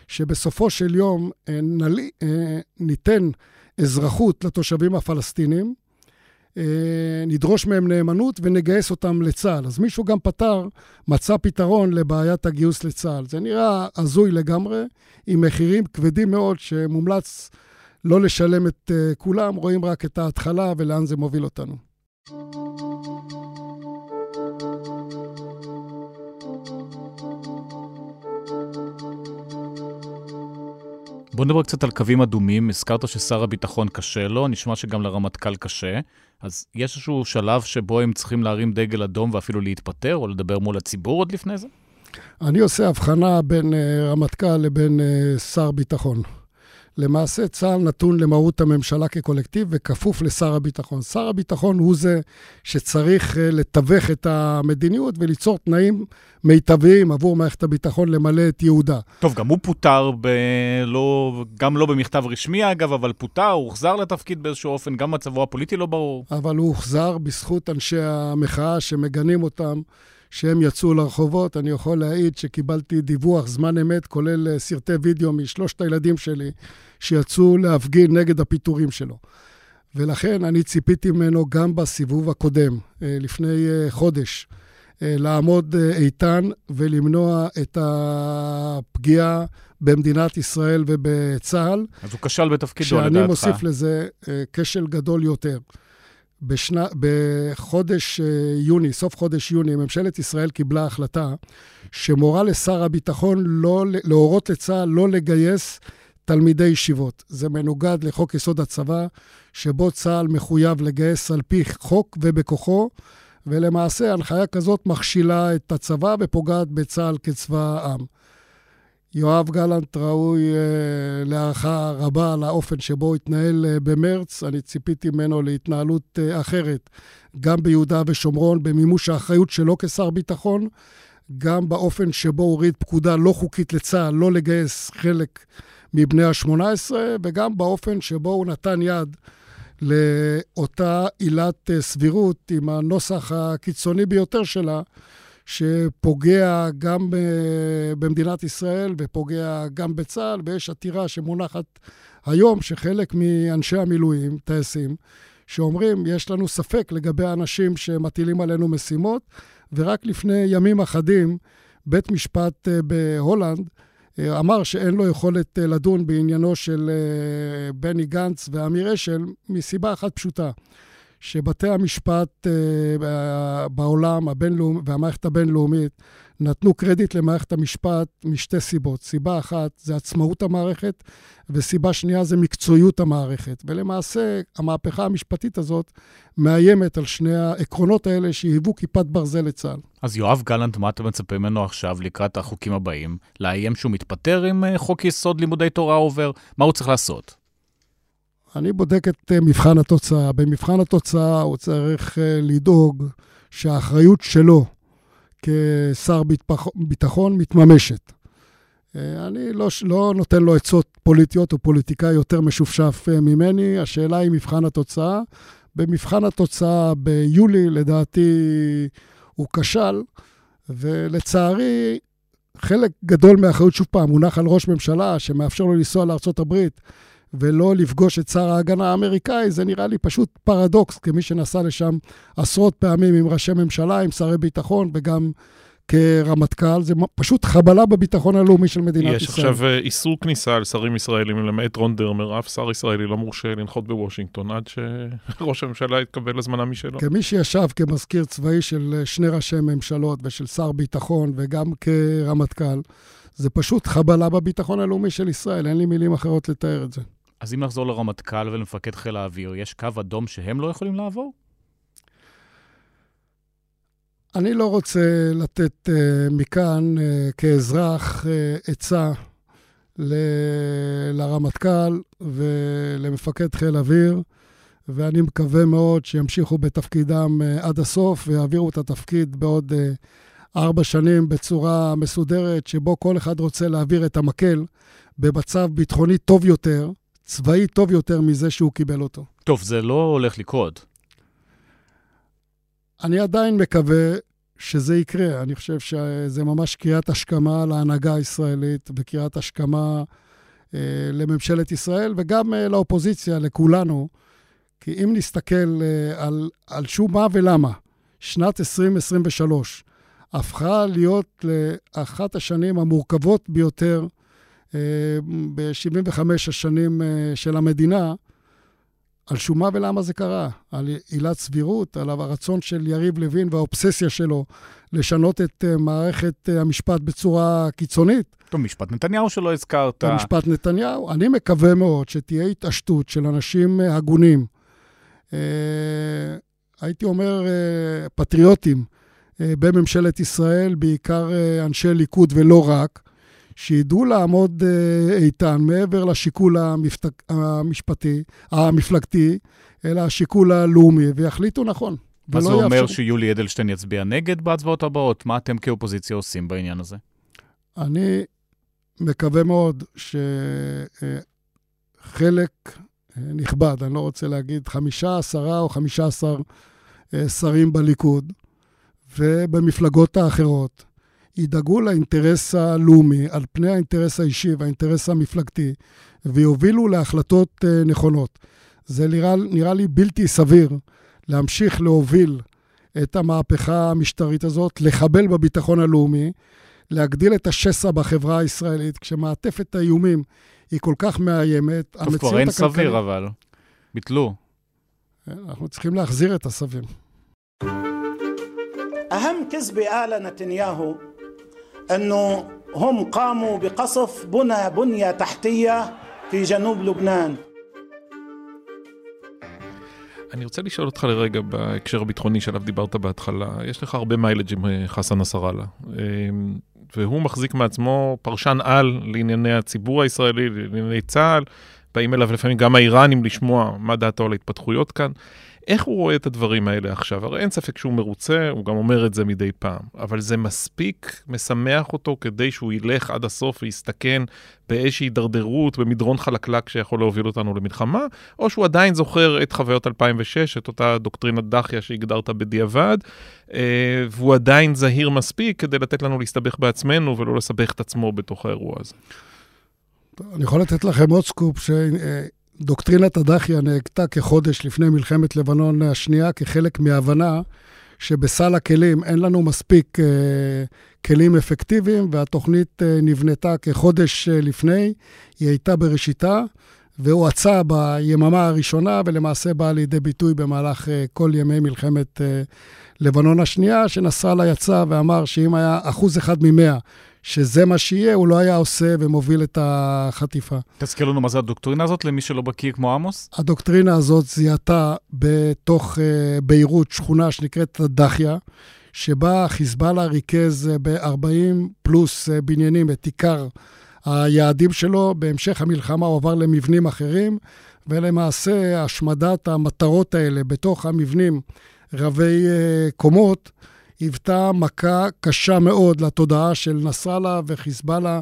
שבסופו של יום אה, נל... אה, ניתן אזרחות לתושבים הפלסטינים, אה, נדרוש מהם נאמנות ונגייס אותם לצה"ל. אז מישהו גם פתר, מצא פתרון לבעיית הגיוס לצה"ל. זה נראה הזוי לגמרי, עם מחירים כבדים מאוד שמומלץ לא לשלם את כולם, רואים רק את ההתחלה ולאן זה מוביל אותנו. בוא נדבר קצת על קווים אדומים. הזכרת ששר הביטחון קשה לו, נשמע שגם לרמטכ"ל קשה. אז יש איזשהו שלב שבו הם צריכים להרים דגל אדום ואפילו להתפטר, או לדבר מול הציבור עוד לפני זה? אני עושה הבחנה בין uh, רמטכ"ל לבין uh, שר ביטחון. למעשה צה"ל נתון למהות הממשלה כקולקטיב וכפוף לשר הביטחון. שר הביטחון הוא זה שצריך אה, לתווך את המדיניות וליצור תנאים מיטביים עבור מערכת הביטחון למלא את ייעודה. טוב, גם הוא פוטר, ב... לא... גם לא במכתב רשמי אגב, אבל פוטר, הוא הוחזר לתפקיד באיזשהו אופן, גם מצבו הפוליטי לא ברור. אבל הוא הוחזר בזכות אנשי המחאה שמגנים אותם. שהם יצאו לרחובות. אני יכול להעיד שקיבלתי דיווח זמן אמת, כולל אה, סרטי וידאו משלושת הילדים שלי, שיצאו להפגין נגד הפיטורים שלו. ולכן אני ציפיתי ממנו גם בסיבוב הקודם, אה, לפני אה, חודש, לעמוד איתן ולמנוע את הפגיעה במדינת ישראל ובצה"ל. אז הוא כשל בתפקידו לדעתך. שאני מוסיף לזה כשל גדול יותר. בשנה, בחודש אה, יוני, סוף חודש יוני, ממשלת ישראל קיבלה החלטה שמורה לשר הביטחון לא, להורות לצה"ל לא לגייס תלמידי ישיבות. זה מנוגד לחוק יסוד הצבא, שבו צה"ל מחויב לגייס על פי חוק ובכוחו, ולמעשה הנחיה כזאת מכשילה את הצבא ופוגעת בצה"ל כצבא העם. יואב גלנט ראוי אה, להערכה רבה על האופן שבו התנהל אה, במרץ. אני ציפיתי ממנו להתנהלות אה, אחרת, גם ביהודה ושומרון, במימוש האחריות שלו כשר ביטחון, גם באופן שבו הוריד פקודה לא חוקית לצה"ל לא לגייס חלק מבני ה-18, וגם באופן שבו הוא נתן יד לאותה עילת סבירות עם הנוסח הקיצוני ביותר שלה, שפוגע גם במדינת ישראל ופוגע גם בצה"ל, ויש עתירה שמונחת היום, שחלק מאנשי המילואים, טייסים, שאומרים, יש לנו ספק לגבי האנשים שמטילים עלינו משימות, ורק לפני ימים אחדים, בית משפט אה, בהולנד אה, אמר שאין לו יכולת אה, לדון בעניינו של בני גנץ ואמיר אשל, מסיבה אחת פשוטה. שבתי המשפט uh, בעולם הבינלאומי והמערכת הבינלאומית נתנו קרדיט למערכת המשפט משתי סיבות. סיבה אחת זה עצמאות המערכת, וסיבה שנייה זה מקצועיות המערכת. ולמעשה, המהפכה המשפטית הזאת מאיימת על שני העקרונות האלה שהיוו כיפת ברזל לצה"ל. אז יואב גלנט, מה אתה מצפה ממנו עכשיו לקראת החוקים הבאים? לאיים שהוא מתפטר אם אה, חוק יסוד לימודי תורה עובר? מה הוא צריך לעשות? אני בודק את אה, מבחן התוצאה. במבחן התוצאה הוא צריך אה, לדאוג שהאחריות שלו כשר ביטחון מתממשת. אה, אני לא, לא נותן לו עצות פוליטיות, הוא פוליטיקאי יותר משופשף ממני. השאלה היא מבחן התוצאה. במבחן התוצאה ביולי, לדעתי, הוא כשל, ולצערי, חלק גדול מהאחריות, שוב פעם, מונח על ראש ממשלה שמאפשר לו לנסוע לארה"ב ולא לפגוש את שר ההגנה האמריקאי, זה נראה לי פשוט פרדוקס, כמי שנסע לשם עשרות פעמים עם ראשי ממשלה, עם שרי ביטחון, וגם כרמטכ"ל, זה פשוט חבלה בביטחון הלאומי של מדינת יש ישראל. יש עכשיו אה, איסור כניסה על שרים ישראלים, למעט רון דרמר, אף שר ישראלי לא מורשה לנחות בוושינגטון עד שראש הממשלה יתקבל הזמנה משלו. כמי שישב כמזכיר צבאי של אה, שני ראשי ממשלות ושל שר ביטחון וגם כרמטכ"ל, זה פשוט חבלה בביטחון הלאומי של ישראל, אין לי מילים אחרות לתאר את זה. אז אם נחזור לרמטכ"ל ולמפקד חיל האוויר, יש קו אדום שהם לא יכולים לעבור? אני לא רוצה לתת uh, מכאן uh, כאזרח uh, עצה ל- לרמטכ"ל ולמפקד חיל אוויר, ואני מקווה מאוד שימשיכו בתפקידם uh, עד הסוף ויעבירו את התפקיד בעוד uh, ארבע שנים בצורה מסודרת, שבו כל אחד רוצה להעביר את המקל במצב ביטחוני טוב יותר, צבאי טוב יותר מזה שהוא קיבל אותו. טוב, זה לא הולך לקרות. אני עדיין מקווה שזה יקרה. אני חושב שזה ממש קריאת השכמה להנהגה הישראלית וקריאת השכמה אה, לממשלת ישראל וגם אה, לאופוזיציה, לכולנו. כי אם נסתכל אה, על, על שום מה ולמה, שנת 2023 הפכה להיות לאחת השנים המורכבות ביותר אה, ב-75 השנים אה, של המדינה, על שום מה ולמה זה קרה, על עילת סבירות, על הרצון של יריב לוין והאובססיה שלו לשנות את uh, מערכת המשפט בצורה קיצונית. טוב, משפט נתניהו שלא הזכרת. משפט נתניהו. אני מקווה מאוד שתהיה התעשתות של אנשים הגונים, הייתי אומר פטריוטים, בממשלת ישראל, בעיקר אנשי ליכוד ולא רק, שידעו לעמוד אה, איתן מעבר לשיקול המפת... המשפטי, המפלגתי, אלא השיקול הלאומי, ויחליטו נכון. מה זה אומר יאפשר... שיולי אדלשטיין יצביע נגד בהצבעות הבאות? מה אתם כאופוזיציה עושים בעניין הזה? אני מקווה מאוד שחלק אה, נכבד, אני לא רוצה להגיד חמישה, עשרה או חמישה עשר אה, שרים בליכוד ובמפלגות האחרות, ידאגו לאינטרס הלאומי על פני האינטרס האישי והאינטרס המפלגתי, ויובילו להחלטות uh, נכונות. זה נראה, נראה לי בלתי סביר להמשיך להוביל את המהפכה המשטרית הזאת, לחבל בביטחון הלאומי, להגדיל את השסע בחברה הישראלית, כשמעטפת האיומים היא כל כך מאיימת. טוב, כבר אין הכלכלי... סביר, אבל. ביטלו. אנחנו צריכים להחזיר את הסביר. أهم كذبة قالها نتنياهو انه هم قاموا بقصف بنى بنيه تحتيه في جنوب لبنان. אני רוצה לשאול אותך לרגע בהקשר הביטחוני שעליו דיברת בהתחלה. יש לך הרבה מיילג' עם אה, חסן נסראללה, אמ, והוא מחזיק מעצמו פרשן על לענייני הציבור הישראלי, לענייני צה"ל. באים אליו לפעמים גם האיראנים לשמוע מה דעתו על ההתפתחויות כאן. איך הוא רואה את הדברים האלה עכשיו? הרי אין ספק שהוא מרוצה, הוא גם אומר את זה מדי פעם, אבל זה מספיק משמח אותו כדי שהוא ילך עד הסוף ויסתכן באיזושהי הידרדרות, במדרון חלקלק שיכול להוביל אותנו למלחמה, או שהוא עדיין זוכר את חוויות 2006, את אותה דוקטרינת דחיה שהגדרת בדיעבד, אה, והוא עדיין זהיר מספיק כדי לתת לנו להסתבך בעצמנו ולא לסבך את עצמו בתוך האירוע הזה. אני יכול לתת לכם עוד סקופ, ש... דוקטרינת הדחיה נהגתה כחודש לפני מלחמת לבנון השנייה כחלק מהבנה שבסל הכלים אין לנו מספיק אה, כלים אפקטיביים, והתוכנית אה, נבנתה כחודש אה, לפני, היא הייתה בראשיתה, והואצה ביממה הראשונה, ולמעשה באה לידי ביטוי במהלך אה, כל ימי מלחמת אה, לבנון השנייה, שנסראללה יצא ואמר שאם היה אחוז אחד ממאה שזה מה שיהיה, הוא לא היה עושה ומוביל את החטיפה. תזכיר לנו מה זה הדוקטרינה הזאת, למי שלא בקיא כמו עמוס? הדוקטרינה הזאת זיהתה בתוך uh, ביירות שכונה שנקראת דחיה, שבה חיזבאללה ריכז uh, ב-40 פלוס uh, בניינים את עיקר היעדים שלו. בהמשך המלחמה הוא עבר למבנים אחרים, ולמעשה השמדת המטרות האלה בתוך המבנים רבי uh, קומות, היוותה מכה קשה מאוד לתודעה של נסראללה וחיזבאללה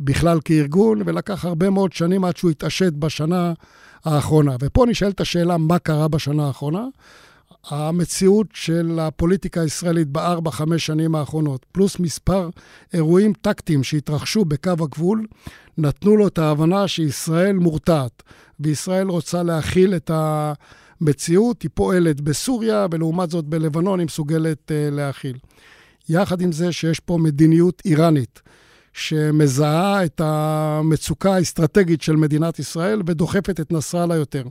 בכלל כארגון, ולקח הרבה מאוד שנים עד שהוא התעשת בשנה האחרונה. ופה נשאלת השאלה, מה קרה בשנה האחרונה? המציאות של הפוליטיקה הישראלית בארבע, חמש שנים האחרונות, פלוס מספר אירועים טקטיים שהתרחשו בקו הגבול, נתנו לו את ההבנה שישראל מורתעת, וישראל רוצה להכיל את ה... מציאות, היא פועלת בסוריה, ולעומת זאת בלבנון היא מסוגלת uh, להכיל. יחד עם זה שיש פה מדיניות איראנית שמזהה את המצוקה האסטרטגית של מדינת ישראל ודוחפת את נסראללה יותר.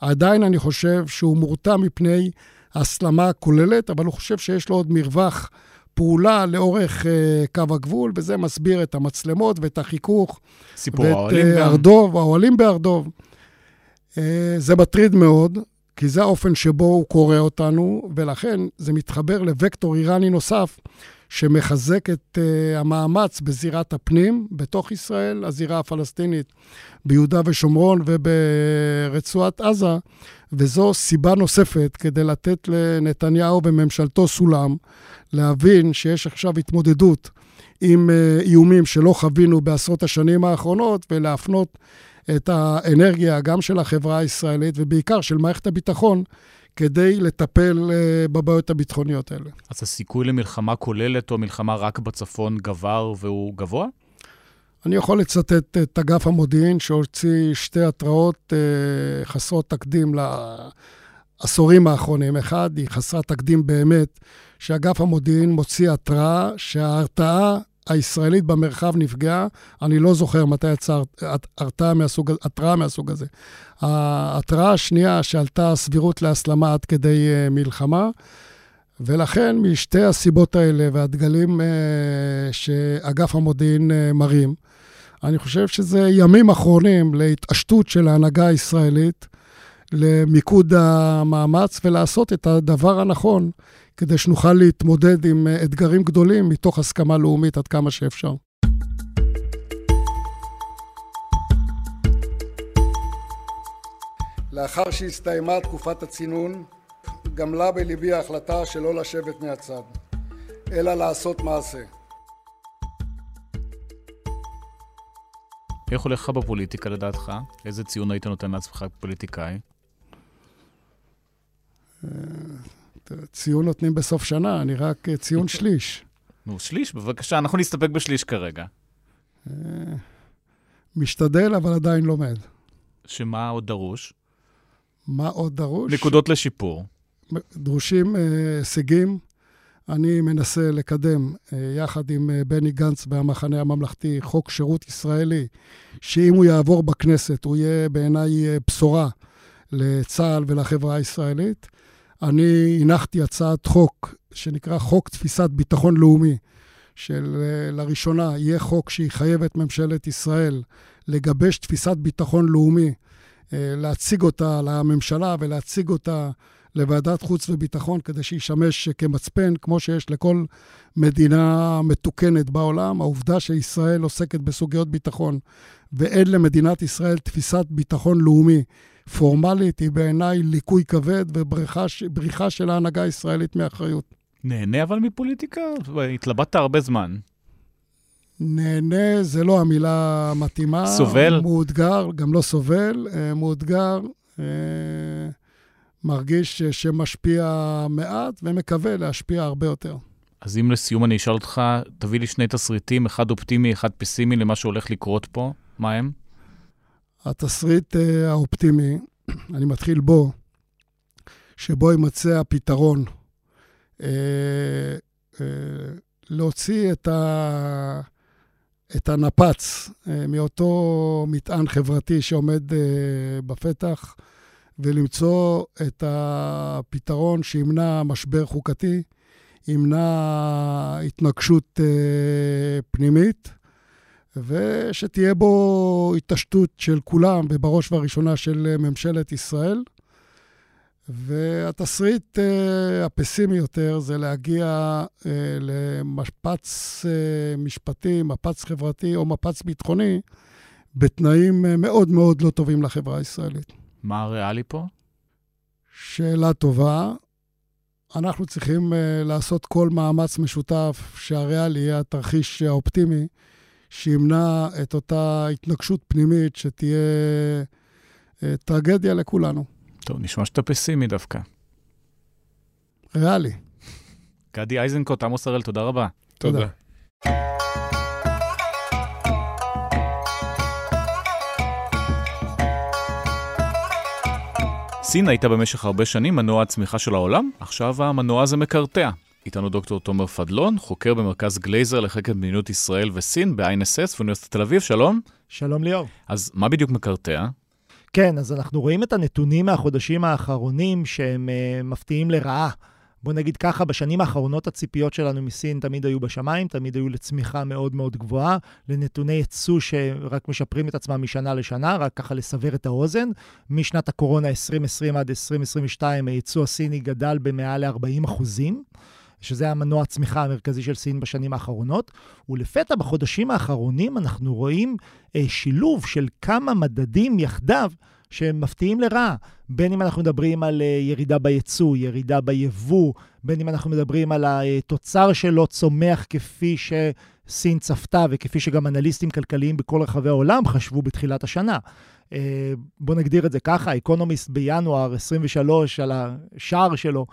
עדיין אני חושב שהוא מורתע מפני הסלמה כוללת, אבל הוא חושב שיש לו עוד מרווח פעולה לאורך uh, קו הגבול, וזה מסביר את המצלמות ואת החיכוך. סיפור האוהלים ואת uh, ארדוב, האוהלים בארדוב. Uh, זה מטריד מאוד, כי זה האופן שבו הוא קורא אותנו, ולכן זה מתחבר לוקטור איראני נוסף, שמחזק את uh, המאמץ בזירת הפנים, בתוך ישראל, הזירה הפלסטינית ביהודה ושומרון וברצועת עזה, וזו סיבה נוספת כדי לתת לנתניהו וממשלתו סולם, להבין שיש עכשיו התמודדות עם uh, איומים שלא חווינו בעשרות השנים האחרונות, ולהפנות את האנרגיה גם של החברה הישראלית, ובעיקר של מערכת הביטחון, כדי לטפל uh, בבעיות הביטחוניות האלה. אז הסיכוי למלחמה כוללת או מלחמה רק בצפון גבר והוא גבוה? אני יכול לצטט את אגף המודיעין שהוציא שתי התראות uh, חסרות תקדים לעשורים האחרונים. אחד, היא חסרת תקדים באמת, שאגף המודיעין מוציא התראה שההרתעה הישראלית במרחב נפגעה. אני לא זוכר מתי יצאה התראה מהסוג, הזה. ההתראה השנייה שעלתה הסבירות להסלמה עד כדי uh, מלחמה, ולכן משתי הסיבות האלה והדגלים uh, שאגף המודיעין uh, מרים, אני חושב שזה ימים אחרונים להתעשתות של ההנהגה הישראלית, למיקוד המאמץ ולעשות את הדבר הנכון כדי שנוכל להתמודד עם אתגרים גדולים מתוך הסכמה לאומית עד כמה שאפשר. לאחר שהסתיימה תקופת הצינון, גמלה בליבי ההחלטה שלא לשבת מהצד, אלא לעשות מעשה. איך הולך לך בפוליטיקה לדעתך? איזה ציון היית נותן לעצמך כפוליטיקאי? ציון נותנים בסוף שנה, אני רק ציון שליש. נו, שליש? בבקשה, אנחנו נסתפק בשליש כרגע. משתדל, אבל עדיין לומד. שמה עוד דרוש? מה עוד דרוש? נקודות לשיפור. דרושים הישגים. אני מנסה לקדם, יחד עם בני גנץ והמחנה הממלכתי, חוק שירות ישראלי, שאם הוא יעבור בכנסת, הוא יהיה בעיניי בשורה לצה"ל ולחברה הישראלית. אני הנחתי הצעת חוק שנקרא חוק תפיסת ביטחון לאומי, שלראשונה יהיה חוק שיחייב את ממשלת ישראל לגבש תפיסת ביטחון לאומי, להציג אותה לממשלה ולהציג אותה לוועדת חוץ וביטחון כדי שישמש כמצפן, כמו שיש לכל מדינה מתוקנת בעולם. העובדה שישראל עוסקת בסוגיות ביטחון ואין למדינת ישראל תפיסת ביטחון לאומי פורמלית, היא בעיניי ליקוי כבד ובריחה של ההנהגה הישראלית מאחריות. נהנה אבל מפוליטיקה? התלבטת הרבה זמן. נהנה זה לא המילה המתאימה. סובל? מאותגר, גם לא סובל, מאותגר. מרגיש שמשפיע מעט ומקווה להשפיע הרבה יותר. אז אם לסיום אני אשאל אותך, תביא לי שני תסריטים, אחד אופטימי, אחד פסימי למה שהולך לקרות פה, מה הם? התסריט uh, האופטימי, אני מתחיל בו, שבו יימצא הפתרון uh, uh, להוציא את, ה, את הנפץ מאותו מטען חברתי שעומד בפתח, ולמצוא את הפתרון שימנע משבר חוקתי, ימנע התנגשות פנימית. ושתהיה בו התעשתות של כולם, ובראש ובראשונה של ממשלת ישראל. והתסריט uh, הפסימי יותר זה להגיע uh, למפץ uh, משפטי, מפץ חברתי או מפץ ביטחוני בתנאים uh, מאוד מאוד לא טובים לחברה הישראלית. מה הריאלי פה? שאלה טובה. אנחנו צריכים uh, לעשות כל מאמץ משותף שהריאלי יהיה התרחיש האופטימי. שימנע את אותה התנגשות פנימית שתהיה אה, טרגדיה לכולנו. טוב, נשמע שאתה פסימי דווקא. ריאלי. גדי איזנקוט, עמוס הראל, תודה רבה. תודה. תודה. סין הייתה במשך הרבה שנים מנוע הצמיחה של העולם, עכשיו המנוע הזה מקרטע. איתנו דוקטור תומר פדלון, חוקר במרכז גלייזר לחקר מדיניות ישראל וסין ב-INSS ואוניברסיטת תל אביב, שלום. שלום ליאור. אז מה בדיוק מקרטע? כן, אז אנחנו רואים את הנתונים מהחודשים האחרונים שהם uh, מפתיעים לרעה. בוא נגיד ככה, בשנים האחרונות הציפיות שלנו מסין תמיד היו בשמיים, תמיד היו לצמיחה מאוד מאוד גבוהה, לנתוני ייצוא שרק משפרים את עצמם משנה לשנה, רק ככה לסבר את האוזן. משנת הקורונה 2020 עד 2022 הייצוא הסיני גדל במעל ל-40 אחוזים. שזה המנוע הצמיחה המרכזי של סין בשנים האחרונות. ולפתע בחודשים האחרונים אנחנו רואים אה, שילוב של כמה מדדים יחדיו שהם מפתיעים לרעה. בין אם אנחנו מדברים על uh, ירידה בייצוא, ירידה ביבוא, בין אם אנחנו מדברים על התוצר שלו צומח כפי שסין צפתה וכפי שגם אנליסטים כלכליים בכל רחבי העולם חשבו בתחילת השנה. Uh, בואו נגדיר את זה ככה, אקונומיסט בינואר 23 על השער שלו,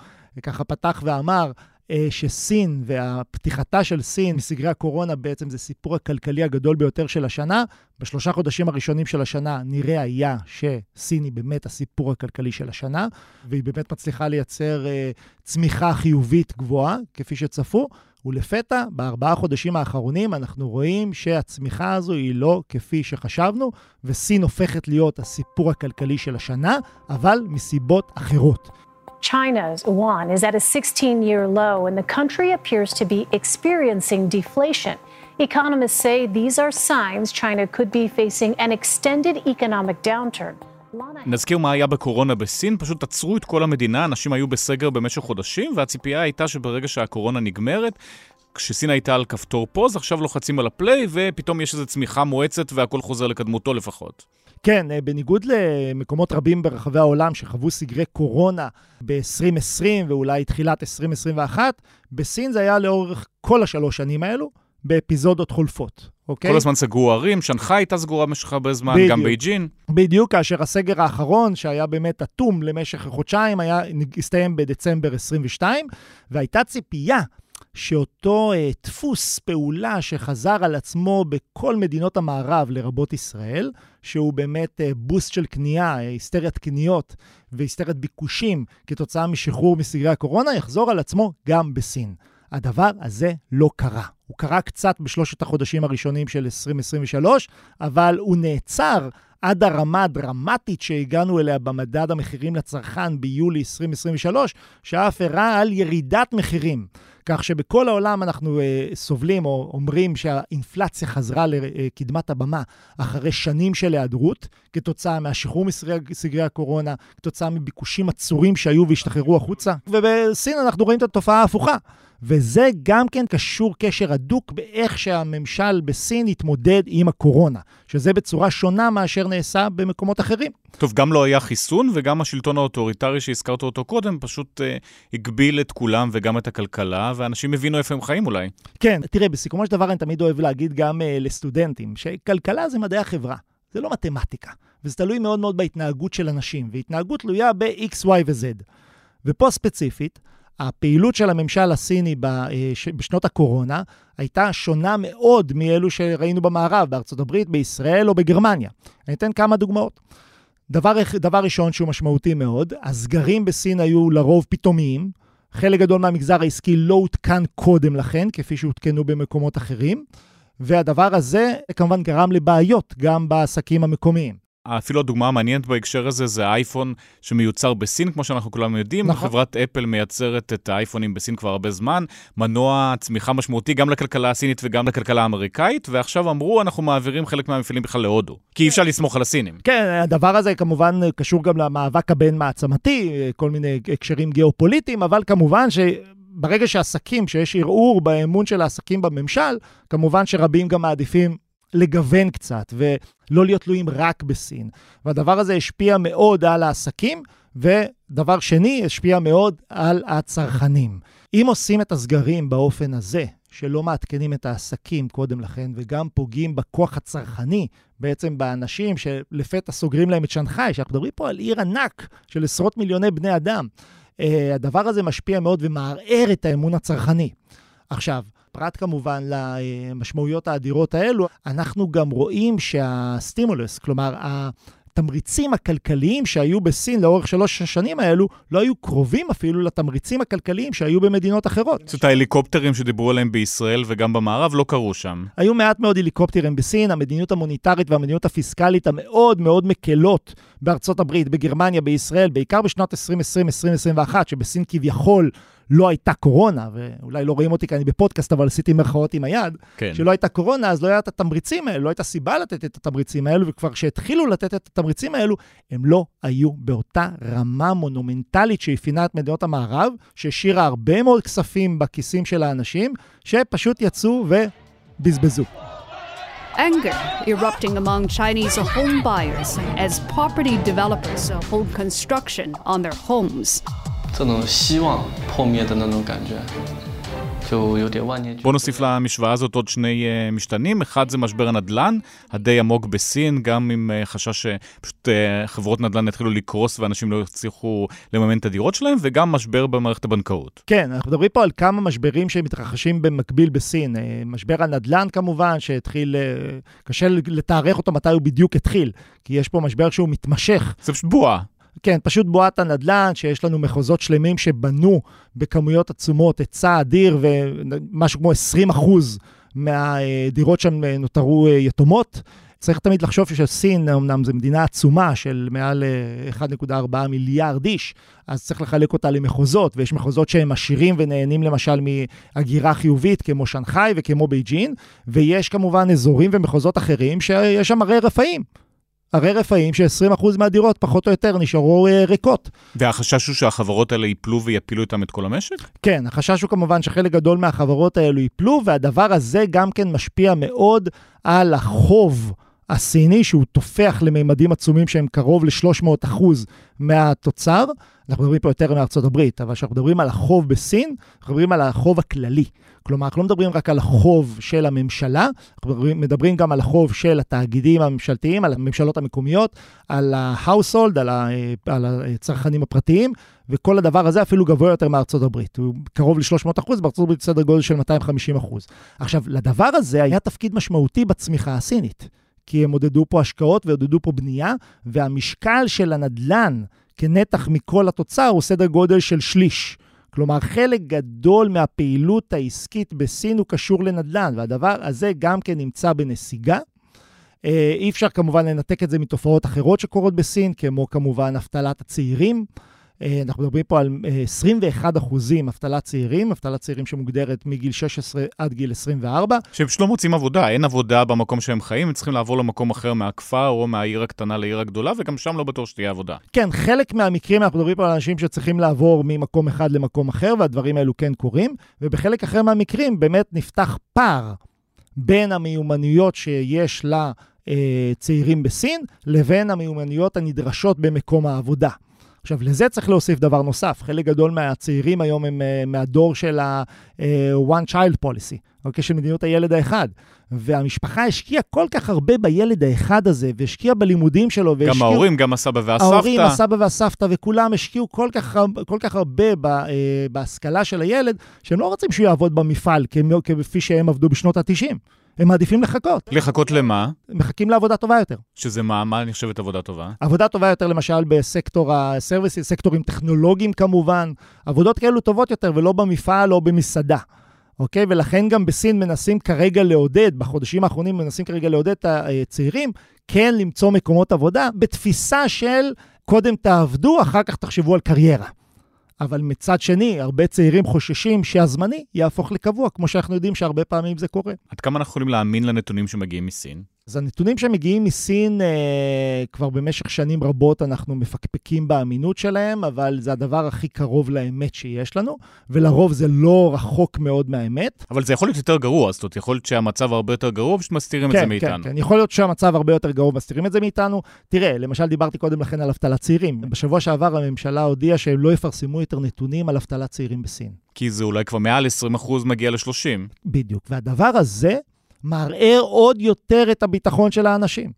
ככה פתח ואמר, אה, שסין והפתיחתה של סין מסגרי הקורונה בעצם זה סיפור הכלכלי הגדול ביותר של השנה. בשלושה חודשים הראשונים של השנה נראה היה שסין היא באמת הסיפור הכלכלי של השנה, והיא באמת מצליחה לייצר uh, צמיחה חיובית גבוהה, כפי שצפו. ולפתע, בארבעה חודשים האחרונים אנחנו רואים שהצמיחה הזו היא לא כפי שחשבנו, וסין הופכת להיות הסיפור הכלכלי של השנה, אבל מסיבות אחרות. China's yuan is at a 16 year low, and the country appears to be experiencing deflation. Economists say these are signs China could be facing an extended economic downturn. נזכיר מה היה בקורונה בסין, פשוט עצרו את כל המדינה, אנשים היו בסגר במשך חודשים, והציפייה הייתה שברגע שהקורונה נגמרת, כשסין הייתה על כפתור פוז, עכשיו לוחצים על הפליי, ופתאום יש איזו צמיחה מואצת והכל חוזר לקדמותו לפחות. כן, אה, בניגוד למקומות רבים ברחבי העולם שחוו סגרי קורונה ב-2020 ואולי תחילת 2021, בסין זה היה לאורך כל השלוש שנים האלו, באפיזודות חולפות, אוקיי? כל הזמן סגרו ערים, שנגחאי הייתה סגורה במשך הרבה זמן, בדיוק, גם בייג'ין. בדיוק, כאשר הסגר האחרון, שהיה באמת אטום למשך חודשיים, היה, הסתיים בדצמבר 22, והייתה ציפייה שאותו אה, דפוס פעולה שחזר על עצמו בכל מדינות המערב, לרבות ישראל, שהוא באמת אה, בוסט של קנייה, אה, היסטריית קניות והיסטריית ביקושים כתוצאה משחרור מסגרי הקורונה, יחזור על עצמו גם בסין. הדבר הזה לא קרה. הוא קרה קצת בשלושת החודשים הראשונים של 2023, אבל הוא נעצר עד הרמה הדרמטית שהגענו אליה במדד המחירים לצרכן ביולי 2023, שאף הראה על ירידת מחירים. כך שבכל העולם אנחנו uh, סובלים או אומרים שהאינפלציה חזרה לקדמת הבמה אחרי שנים של היעדרות, כתוצאה מהשחרור מסגרי הקורונה, כתוצאה מביקושים עצורים שהיו והשתחררו החוצה. ובסין אנחנו רואים את התופעה ההפוכה. וזה גם כן קשור קשר הדוק באיך שהממשל בסין התמודד עם הקורונה, שזה בצורה שונה מאשר נעשה במקומות אחרים. טוב, גם לא היה חיסון וגם השלטון האוטוריטרי שהזכרת אותו קודם פשוט אה, הגביל את כולם וגם את הכלכלה, ואנשים הבינו איפה הם חיים אולי. כן, תראה, בסיכומו של דבר אני תמיד אוהב להגיד גם אה, לסטודנטים, שכלכלה זה מדעי החברה, זה לא מתמטיקה, וזה תלוי מאוד מאוד בהתנהגות של אנשים, והתנהגות תלויה ב-X, Y ו-Z. ופה ספציפית, הפעילות של הממשל הסיני אה, בשנות הקורונה הייתה שונה מאוד מאלו שראינו במערב, בארצות הברית, בישראל או בגרמניה. אני אתן כמה דוגמאות. דבר, דבר ראשון שהוא משמעותי מאוד, הסגרים בסין היו לרוב פתאומיים. חלק גדול מהמגזר העסקי לא עודכן קודם לכן, כפי שהותקנו במקומות אחרים. והדבר הזה כמובן גרם לבעיות גם בעסקים המקומיים. אפילו הדוגמה המעניינת בהקשר הזה זה האייפון שמיוצר בסין, כמו שאנחנו כולנו יודעים. נכון. חברת אפל מייצרת את האייפונים בסין כבר הרבה זמן, מנוע צמיחה משמעותי גם לכלכלה הסינית וגם לכלכלה האמריקאית, ועכשיו אמרו, אנחנו מעבירים חלק מהמפעלים בכלל להודו, כי אי אפשר לסמוך על הסינים. כן, הדבר הזה כמובן קשור גם למאבק הבין-מעצמתי, כל מיני הקשרים גיאופוליטיים, אבל כמובן ש... ברגע שעסקים, שיש ערעור באמון של העסקים בממשל, כמובן שרבים גם מעדיפים לגוון קצת ולא להיות תלויים רק בסין. והדבר הזה השפיע מאוד על העסקים, ודבר שני, השפיע מאוד על הצרכנים. אם עושים את הסגרים באופן הזה, שלא מעדכנים את העסקים קודם לכן, וגם פוגעים בכוח הצרכני, בעצם באנשים שלפתע סוגרים להם את שנגחאי, שאנחנו מדברים פה על עיר ענק של עשרות מיליוני בני אדם. Uh, הדבר הזה משפיע מאוד ומערער את האמון הצרכני. עכשיו, פרט כמובן למשמעויות האדירות האלו, אנחנו גם רואים שהסטימולוס, כלומר, התמריצים הכלכליים שהיו בסין לאורך שלוש השנים האלו, לא היו קרובים אפילו לתמריצים הכלכליים שהיו במדינות אחרות. זאת ההליקופטרים שדיברו עליהם בישראל וגם במערב לא קרו שם. היו מעט מאוד הליקופטרים בסין, המדיניות המוניטרית והמדיניות הפיסקלית המאוד מאוד מקלות בארצות הברית, בגרמניה, בישראל, בעיקר בשנות 2020-2021, שבסין כביכול לא הייתה קורונה, ואולי לא רואים אותי כי אני בפודקאסט, אבל עשיתי מרכאות עם היד, כן. שלא הייתה קורונה, אז לא היה את התמריצים האלו, לא הייתה סיבה לתת את התמריצים האלו, וכבר כשהתחילו לתת את התמריצים האלו, הם לא היו באותה רמה מונומנטלית שאפיינה את מדינות המערב, שהשאירה הרבה מאוד כספים בכיסים של האנשים, שפשוט יצאו ובזבזו. Anger erupting among Chinese home buyers as property developers hold construction on their homes. 这种希望破灭的那种感觉。 בוא נוסיף למשוואה הזאת עוד שני uh, משתנים. אחד זה משבר הנדל"ן, הדי עמוק בסין, גם עם uh, חשש שפשוט uh, חברות נדל"ן יתחילו לקרוס ואנשים לא יצליחו לממן את הדירות שלהם, וגם משבר במערכת הבנקאות. כן, אנחנו מדברים פה על כמה משברים שמתרחשים במקביל בסין. Uh, משבר הנדל"ן כמובן, שהתחיל, uh, קשה לתארך אותו מתי הוא בדיוק התחיל, כי יש פה משבר שהוא מתמשך. זה פשוט בועה. כן, פשוט בועת הנדל"ן, שיש לנו מחוזות שלמים שבנו בכמויות עצומות היצע אדיר, ומשהו כמו 20 אחוז מהדירות שם נותרו יתומות. צריך תמיד לחשוב שסין, אמנם זו מדינה עצומה של מעל 1.4 מיליארד איש, אז צריך לחלק אותה למחוזות, ויש מחוזות שהם עשירים ונהנים למשל מהגירה חיובית, כמו שנגחאי וכמו בייג'ין, ויש כמובן אזורים ומחוזות אחרים שיש שם הרי רפאים. הרי רפאים ש-20% מהדירות, פחות או יותר, נשארו uh, ריקות. והחשש הוא שהחברות האלה ייפלו ויפילו איתם את כל המשק? כן, החשש הוא כמובן שחלק גדול מהחברות האלו ייפלו, והדבר הזה גם כן משפיע מאוד על החוב. הסיני, שהוא תופח לממדים עצומים שהם קרוב ל-300 אחוז מהתוצר. אנחנו מדברים פה יותר מארצות הברית, אבל כשאנחנו מדברים על החוב בסין, אנחנו מדברים על החוב הכללי. כלומר, אנחנו לא מדברים רק על החוב של הממשלה, אנחנו מדברים, גם על החוב של התאגידים הממשלתיים, על הממשלות המקומיות, על ה-household, על, ה, על הצרכנים הפרטיים, וכל הדבר הזה אפילו גבוה יותר מארצות הברית. הוא קרוב ל-300 אחוז, בארצות הברית סדר גודל של 250 אחוז. עכשיו, לדבר הזה היה תפקיד משמעותי בצמיחה הסינית. כי הם עודדו פה השקעות ועודדו פה בנייה, והמשקל של הנדלן כנתח מכל התוצר הוא סדר גודל של שליש. כלומר, חלק גדול מהפעילות העסקית בסין הוא קשור לנדל"ן, והדבר הזה גם כן נמצא בנסיגה. אי אפשר כמובן לנתק את זה מתופעות אחרות שקורות בסין, כמו כמובן אבטלת הצעירים. אנחנו מדברים פה על 21 אחוזים אבטלת צעירים, אבטלת צעירים שמוגדרת מגיל 16 עד גיל 24. שהם פשוט לא מוצאים עבודה, אין עבודה במקום שהם חיים, הם צריכים לעבור למקום אחר מהכפר או מהעיר הקטנה לעיר הגדולה, וגם שם לא בטוח שתהיה עבודה. כן, חלק מהמקרים אנחנו מדברים פה על אנשים שצריכים לעבור ממקום אחד למקום אחר, והדברים האלו כן קורים, ובחלק אחר מהמקרים באמת נפתח פער בין המיומנויות שיש לצעירים בסין, לבין המיומנויות הנדרשות במקום העבודה. עכשיו, לזה צריך להוסיף דבר נוסף. חלק גדול מהצעירים היום הם uh, מהדור של ה-one uh, child policy, אוקיי? של מדיניות הילד האחד. והמשפחה השקיעה כל כך הרבה בילד האחד הזה, והשקיעה בלימודים שלו, והשקיעו... גם ההורים, גם הסבא והסבתא. ההורים, הסבא והסבתא, וכולם השקיעו כל כך, כל כך הרבה ב, uh, בהשכלה של הילד, שהם לא רוצים שהוא יעבוד במפעל, כפי שהם עבדו בשנות ה-90. הם מעדיפים לחכות. לחכות למה? מחכים לעבודה טובה יותר. שזה מה? מה נחשבת עבודה טובה? עבודה טובה יותר למשל בסקטור הסרוויסים, סקטורים טכנולוגיים כמובן, עבודות כאלו טובות יותר ולא במפעל או במסעדה. אוקיי? ולכן גם בסין מנסים כרגע לעודד, בחודשים האחרונים מנסים כרגע לעודד את הצעירים, כן למצוא מקומות עבודה, בתפיסה של קודם תעבדו, אחר כך תחשבו על קריירה. אבל מצד שני, הרבה צעירים חוששים שהזמני יהפוך לקבוע, כמו שאנחנו יודעים שהרבה פעמים זה קורה. עד כמה אנחנו יכולים להאמין לנתונים שמגיעים מסין? אז הנתונים שמגיעים מסין, אה, כבר במשך שנים רבות אנחנו מפקפקים באמינות שלהם, אבל זה הדבר הכי קרוב לאמת שיש לנו, ולרוב זה לא רחוק מאוד מהאמת. אבל זה יכול להיות יותר גרוע, זאת אומרת, יכול להיות שהמצב הרבה יותר גרוע, ופשוט מסתירים כן, את זה מאיתנו. כן, כן, יכול להיות שהמצב הרבה יותר גרוע, מסתירים את זה מאיתנו. תראה, למשל דיברתי קודם לכן על אבטלת צעירים. בשבוע שעבר הממשלה הודיעה שהם לא יפרסמו יותר נתונים על אבטלת צעירים בסין. כי זה אולי כבר מעל 20% מגיע ל-30. בדיוק, והדבר הזה מערער עוד יותר את הביטחון של האנשים.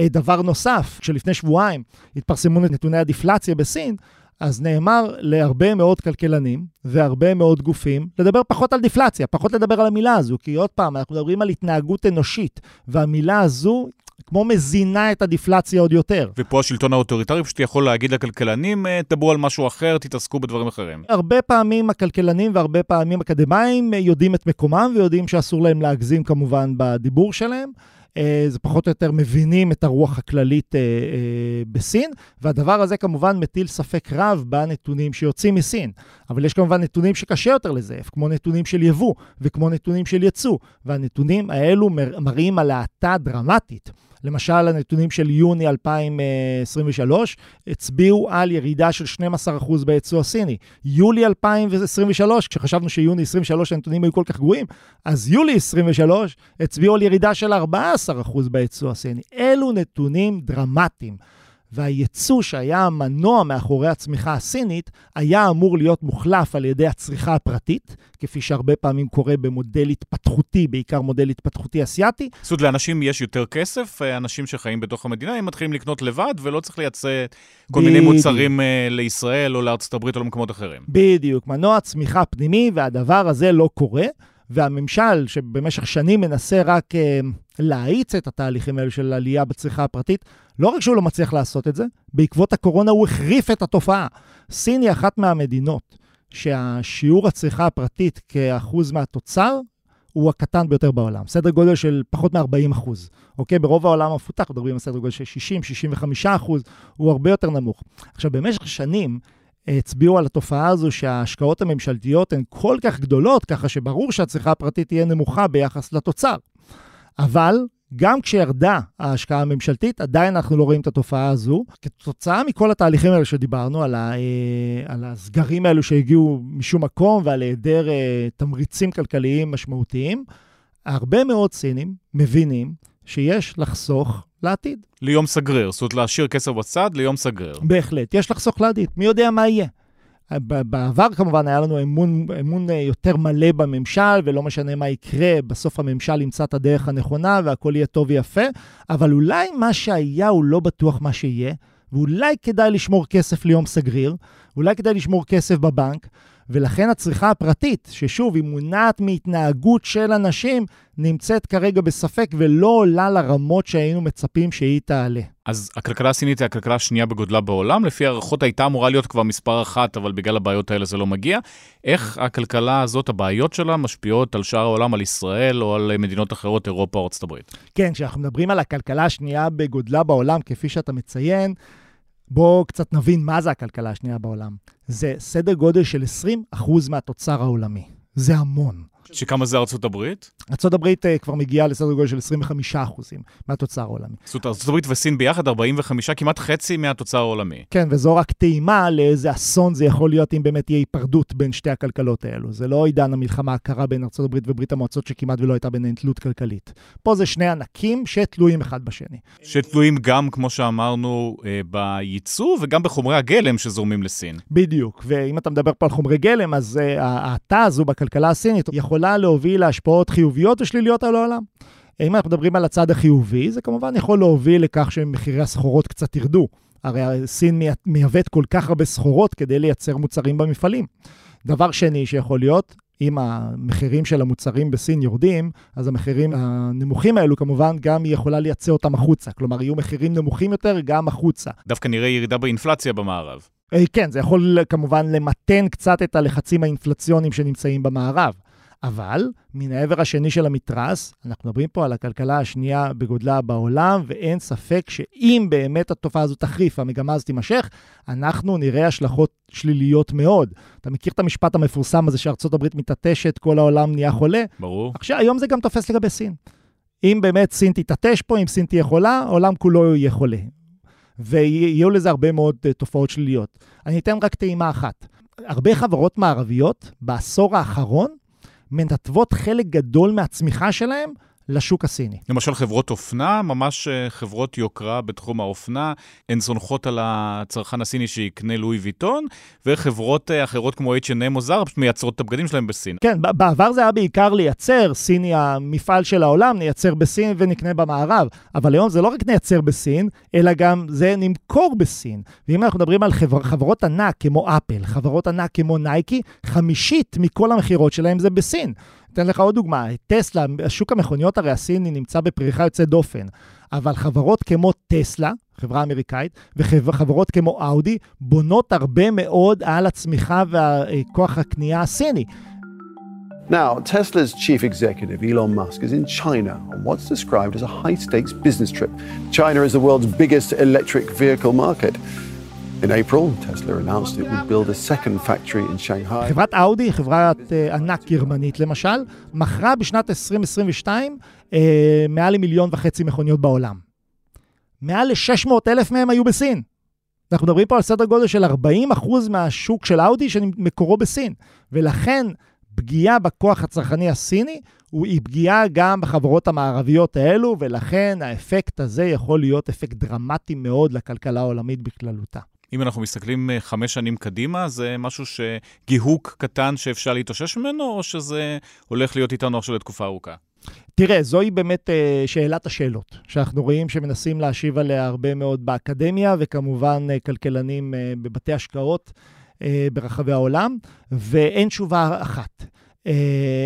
דבר נוסף, כשלפני שבועיים התפרסמו נתוני הדיפלציה בסין, אז נאמר להרבה מאוד כלכלנים והרבה מאוד גופים לדבר פחות על דיפלציה, פחות לדבר על המילה הזו, כי עוד פעם, אנחנו מדברים על התנהגות אנושית, והמילה הזו כמו מזינה את הדפלציה עוד יותר. ופה השלטון האוטוריטרי פשוט יכול להגיד לכלכלנים, אה, דברו על משהו אחר, תתעסקו בדברים אחרים. הרבה פעמים הכלכלנים והרבה פעמים אקדמאים יודעים את מקומם ויודעים שאסור להם להגזים כמובן בדיבור שלהם. אה, זה פחות או יותר מבינים את הרוח הכללית אה, אה, בסין, והדבר הזה כמובן מטיל ספק רב בנתונים שיוצאים מסין. אבל יש כמובן נתונים שקשה יותר לזייף, כמו נתונים של יבוא וכמו נתונים של יצוא, והנתונים האלו מראים על האטה דרמטית. למשל, הנתונים של יוני 2023 הצביעו על ירידה של 12% ביצוא הסיני. יולי 2023, כשחשבנו שיוני 23 הנתונים היו כל כך גרועים, אז יולי 23 הצביעו על ירידה של 14% ביצוא הסיני. אלו נתונים דרמטיים. והייצוא שהיה המנוע מאחורי הצמיחה הסינית, היה אמור להיות מוחלף על ידי הצריכה הפרטית, כפי שהרבה פעמים קורה במודל התפתחותי, בעיקר מודל התפתחותי אסיאתי. זאת אומרת, לאנשים יש יותר כסף, אנשים שחיים בתוך המדינה, הם מתחילים לקנות לבד ולא צריך לייצא כל. מיני מוצרים uh, לישראל או לארצות הברית או למקומות אחרים. בדיוק, מנוע צמיחה פנימי, והדבר הזה לא קורה. והממשל, שבמשך שנים מנסה רק uh, להאיץ את התהליכים האלו של עלייה בצריכה הפרטית, לא רק שהוא לא מצליח לעשות את זה, בעקבות הקורונה הוא החריף את התופעה. סין היא אחת מהמדינות שהשיעור הצריכה הפרטית כאחוז מהתוצר הוא הקטן ביותר בעולם, סדר גודל של פחות מ-40 אחוז. אוקיי? ברוב העולם המפותח מדברים על סדר גודל של 60-65 אחוז, הוא הרבה יותר נמוך. עכשיו, במשך שנים הצביעו על התופעה הזו שההשקעות הממשלתיות הן כל כך גדולות, ככה שברור שהצריכה הפרטית תהיה נמוכה ביחס לתוצר. אבל גם כשירדה ההשקעה הממשלתית, עדיין אנחנו לא רואים את התופעה הזו. כתוצאה מכל התהליכים האלה שדיברנו, על, ה, אה, על הסגרים האלו שהגיעו משום מקום ועל היעדר אה, תמריצים כלכליים משמעותיים, הרבה מאוד סינים מבינים שיש לחסוך לעתיד. ליום סגריר, זאת אומרת להשאיר כסף בצד ליום סגריר. בהחלט, יש לחסוך לעתיד, מי יודע מה יהיה. בעבר כמובן היה לנו אמון, אמון אה, יותר מלא בממשל, ולא משנה מה יקרה, בסוף הממשל ימצא את הדרך הנכונה והכל יהיה טוב ויפה, אבל אולי מה שהיה הוא לא בטוח מה שיהיה, ואולי כדאי לשמור כסף ליום סגריר, אולי כדאי לשמור כסף בבנק, ולכן הצריכה הפרטית, ששוב, היא מונעת מהתנהגות של אנשים, נמצאת כרגע בספק ולא עולה לרמות שהיינו מצפים שהיא תעלה. אז הכלכלה הסינית היא הכלכלה השנייה בגודלה בעולם, לפי הערכות הייתה אמורה להיות כבר מספר אחת, אבל בגלל הבעיות האלה זה לא מגיע. איך הכלכלה הזאת, הבעיות שלה, משפיעות על שאר העולם, על ישראל או על מדינות אחרות, אירופה או ארצות הברית? כן, כשאנחנו מדברים על הכלכלה השנייה בגודלה בעולם, כפי שאתה מציין, בואו קצת נבין מה זה הכלכלה השנייה בעולם. זה סדר גודל של 20% מהתוצר העולמי. זה המון. שכמה זה ארצות הברית? ארצות הברית uh, כבר מגיעה לסדר גודל של 25 אחוזים מהתוצר העולמי. זאת אומרת, ארצות הברית וסין ביחד 45, כמעט חצי מהתוצר העולמי. כן, וזו רק טעימה לאיזה אסון זה יכול להיות אם באמת תהיה היפרדות בין שתי הכלכלות האלו. זה לא עידן המלחמה הקרה בין ארצות הברית וברית המועצות שכמעט ולא הייתה ביניהן תלות כלכלית. פה זה שני ענקים שתלויים אחד בשני. שתלויים גם, כמו שאמרנו, אה, בייצוא וגם בחומרי הגלם שזורמים לסין. בדיוק, ואם אתה מדבר פה על חומרי גלם, אז uh, ההאטה הזו בכלכלה הסינית יכול יכולה להוביל להשפעות חיוביות ושליליות על העולם. אם אנחנו מדברים על הצד החיובי, זה כמובן יכול להוביל לכך שמחירי הסחורות קצת ירדו. הרי סין מייבאת כל כך הרבה סחורות כדי לייצר מוצרים במפעלים. דבר שני שיכול להיות, אם המחירים של המוצרים בסין יורדים, אז המחירים הנמוכים האלו כמובן גם היא יכולה לייצא אותם החוצה. כלומר, יהיו מחירים נמוכים יותר גם החוצה. דווקא נראה ירידה באינפלציה במערב. אה, כן, זה יכול כמובן למתן קצת את הלחצים האינפלציוניים שנמצאים במערב. אבל מן העבר השני של המתרס, אנחנו מדברים פה על הכלכלה השנייה בגודלה בעולם, ואין ספק שאם באמת התופעה הזו תחריף, המגמה הזו תימשך, אנחנו נראה השלכות שליליות מאוד. אתה מכיר את המשפט המפורסם הזה שארצות הברית מתעטשת, כל העולם נהיה חולה? ברור. עכשיו, היום זה גם תופס לגבי סין. אם באמת סין תתעטש פה, אם סין תהיה חולה, העולם כולו יהיה חולה. ויהיו לזה הרבה מאוד uh, תופעות שליליות. אני אתן רק טעימה אחת. הרבה חברות מערביות בעשור האחרון מנתבות חלק גדול מהצמיחה שלהם לשוק הסיני. למשל חברות אופנה, ממש אה, חברות יוקרה בתחום האופנה, הן סונכות על הצרכן הסיני שיקנה לואי ויטון, וחברות אה, אחרות כמו H&M או זרה פשוט מייצרות את הבגדים שלהם בסין. כן, בעבר זה היה בעיקר לייצר, סיני המפעל של העולם, נייצר בסין ונקנה במערב. אבל היום זה לא רק נייצר בסין, אלא גם זה נמכור בסין. ואם אנחנו מדברים על חבר, חברות ענק כמו אפל, חברות ענק כמו נייקי, חמישית מכל המכירות שלהם זה בסין. אתן לך עוד דוגמה, טסלה, שוק המכוניות הרי הסיני נמצא בפריחה יוצאת דופן, אבל חברות כמו טסלה, חברה אמריקאית, וחברות כמו אאודי, בונות הרבה מאוד על הצמיחה וכוח הקנייה הסיני. Now, Tesla's chief executive, Elon Musk, is in China on what's described as a high stakes business trip. China is the world's biggest electric vehicle market. חברת אאודי, חברת uh, ענק גרמנית למשל, מכרה בשנת 2022 uh, מעל למיליון וחצי מכוניות בעולם. מעל ל-600 אלף מהם היו בסין. אנחנו מדברים פה על סדר גודל של 40 אחוז מהשוק של אאודי שמקורו בסין. ולכן פגיעה בכוח הצרכני הסיני היא פגיעה גם בחברות המערביות האלו, ולכן האפקט הזה יכול להיות אפקט דרמטי מאוד לכלכלה העולמית בכללותה. אם אנחנו מסתכלים אה, חמש שנים קדימה, זה משהו שגיהוק קטן שאפשר להתאושש ממנו, או שזה הולך להיות איתנו עכשיו לתקופה ארוכה? תראה, זוהי באמת uh, שאלת השאלות, שאנחנו רואים שמנסים להשיב עליה הרבה מאוד באקדמיה, וכמובן uh, כלכלנים uh, בבתי השקעות ברחבי העולם, ואין תשובה אחת. Uh,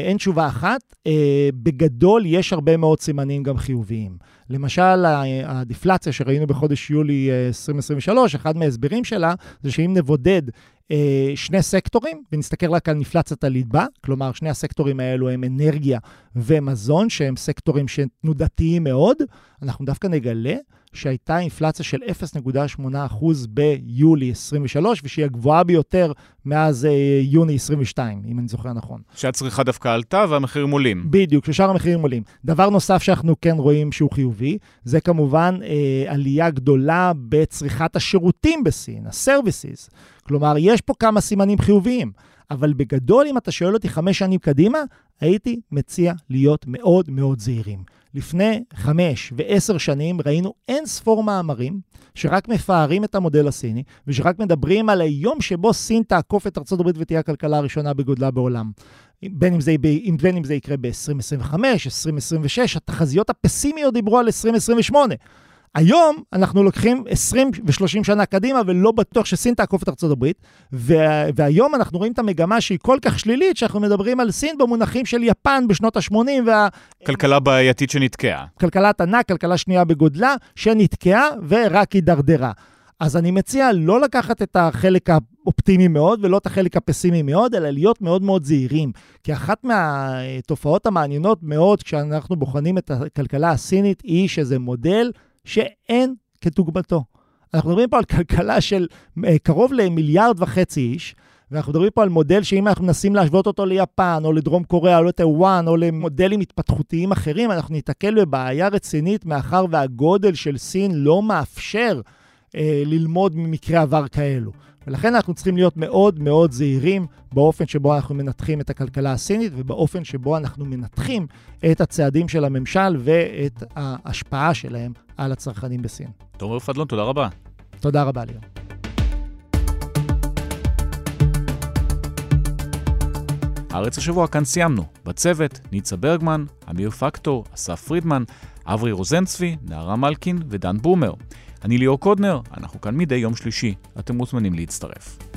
אין תשובה אחת. Uh, בגדול, יש הרבה מאוד סימנים גם חיוביים. למשל, הדיפלציה שראינו בחודש יולי 2023, אחד מההסברים שלה זה שאם נבודד אה, שני סקטורים, ונסתכל רק על נפלצת הליבה, כלומר, שני הסקטורים האלו הם אנרגיה ומזון, שהם סקטורים תנודתיים מאוד, אנחנו דווקא נגלה שהייתה אינפלציה של 0.8% ביולי 23, ושהיא הגבוהה ביותר מאז אה, יוני 22, אם אני זוכר נכון. שהצריכה דווקא עלתה והמחירים עולים. בדיוק, ששאר המחירים עולים. דבר נוסף שאנחנו כן רואים שהוא חיובי, זה כמובן אה, עלייה גדולה בצריכת השירותים בסין, ה-services. כלומר, יש פה כמה סימנים חיוביים. אבל בגדול, אם אתה שואל אותי חמש שנים קדימה, הייתי מציע להיות מאוד מאוד זהירים. לפני חמש ועשר שנים ראינו אין ספור מאמרים שרק מפארים את המודל הסיני, ושרק מדברים על היום שבו סין תעקוף את ארה"ב ותהיה הכלכלה הראשונה בגודלה בעולם. בין אם זה, בין אם זה יקרה ב-2025, 2026, התחזיות הפסימיות דיברו על 2028. היום אנחנו לוקחים 20 ו-30 שנה קדימה, ולא בטוח שסין תעקוף את ארצות הברית, והיום אנחנו רואים את המגמה שהיא כל כך שלילית, שאנחנו מדברים על סין במונחים של יפן בשנות ה-80 וה... כלכלה בעייתית שנתקעה. כלכלת ענק, כלכלה שנייה בגודלה, שנתקעה ורק הידרדרה. אז אני מציע לא לקחת את החלק האופטימי מאוד ולא את החלק הפסימי מאוד, אלא להיות מאוד מאוד זהירים. כי אחת מהתופעות המעניינות מאוד כשאנחנו בוחנים את הכלכלה הסינית היא שזה מודל שאין כדוגמתו. אנחנו מדברים פה על כלכלה של אה, קרוב למיליארד וחצי איש, ואנחנו מדברים פה על מודל שאם אנחנו מנסים להשוות אותו ליפן, או לדרום קוריאה, או לטיוואן, או למודלים התפתחותיים אחרים, אנחנו ניתקל בבעיה רצינית, מאחר והגודל של סין לא מאפשר אה, ללמוד ממקרי עבר כאלו. ולכן אנחנו צריכים להיות מאוד מאוד זהירים באופן שבו אנחנו מנתחים את הכלכלה הסינית ובאופן שבו אנחנו מנתחים את הצעדים של הממשל ואת ההשפעה שלהם על הצרכנים בסין. תומר פדלון, תודה רבה. תודה רבה, ליאור. הארץ השבוע כאן סיימנו. בצוות, ניצה ברגמן, אמיר פקטור, אסף פרידמן, אברי רוזנצבי, נערה מלקין ודן בומר. אני ליאור קודנר, אנחנו כאן מדי יום שלישי, אתם מוזמנים להצטרף.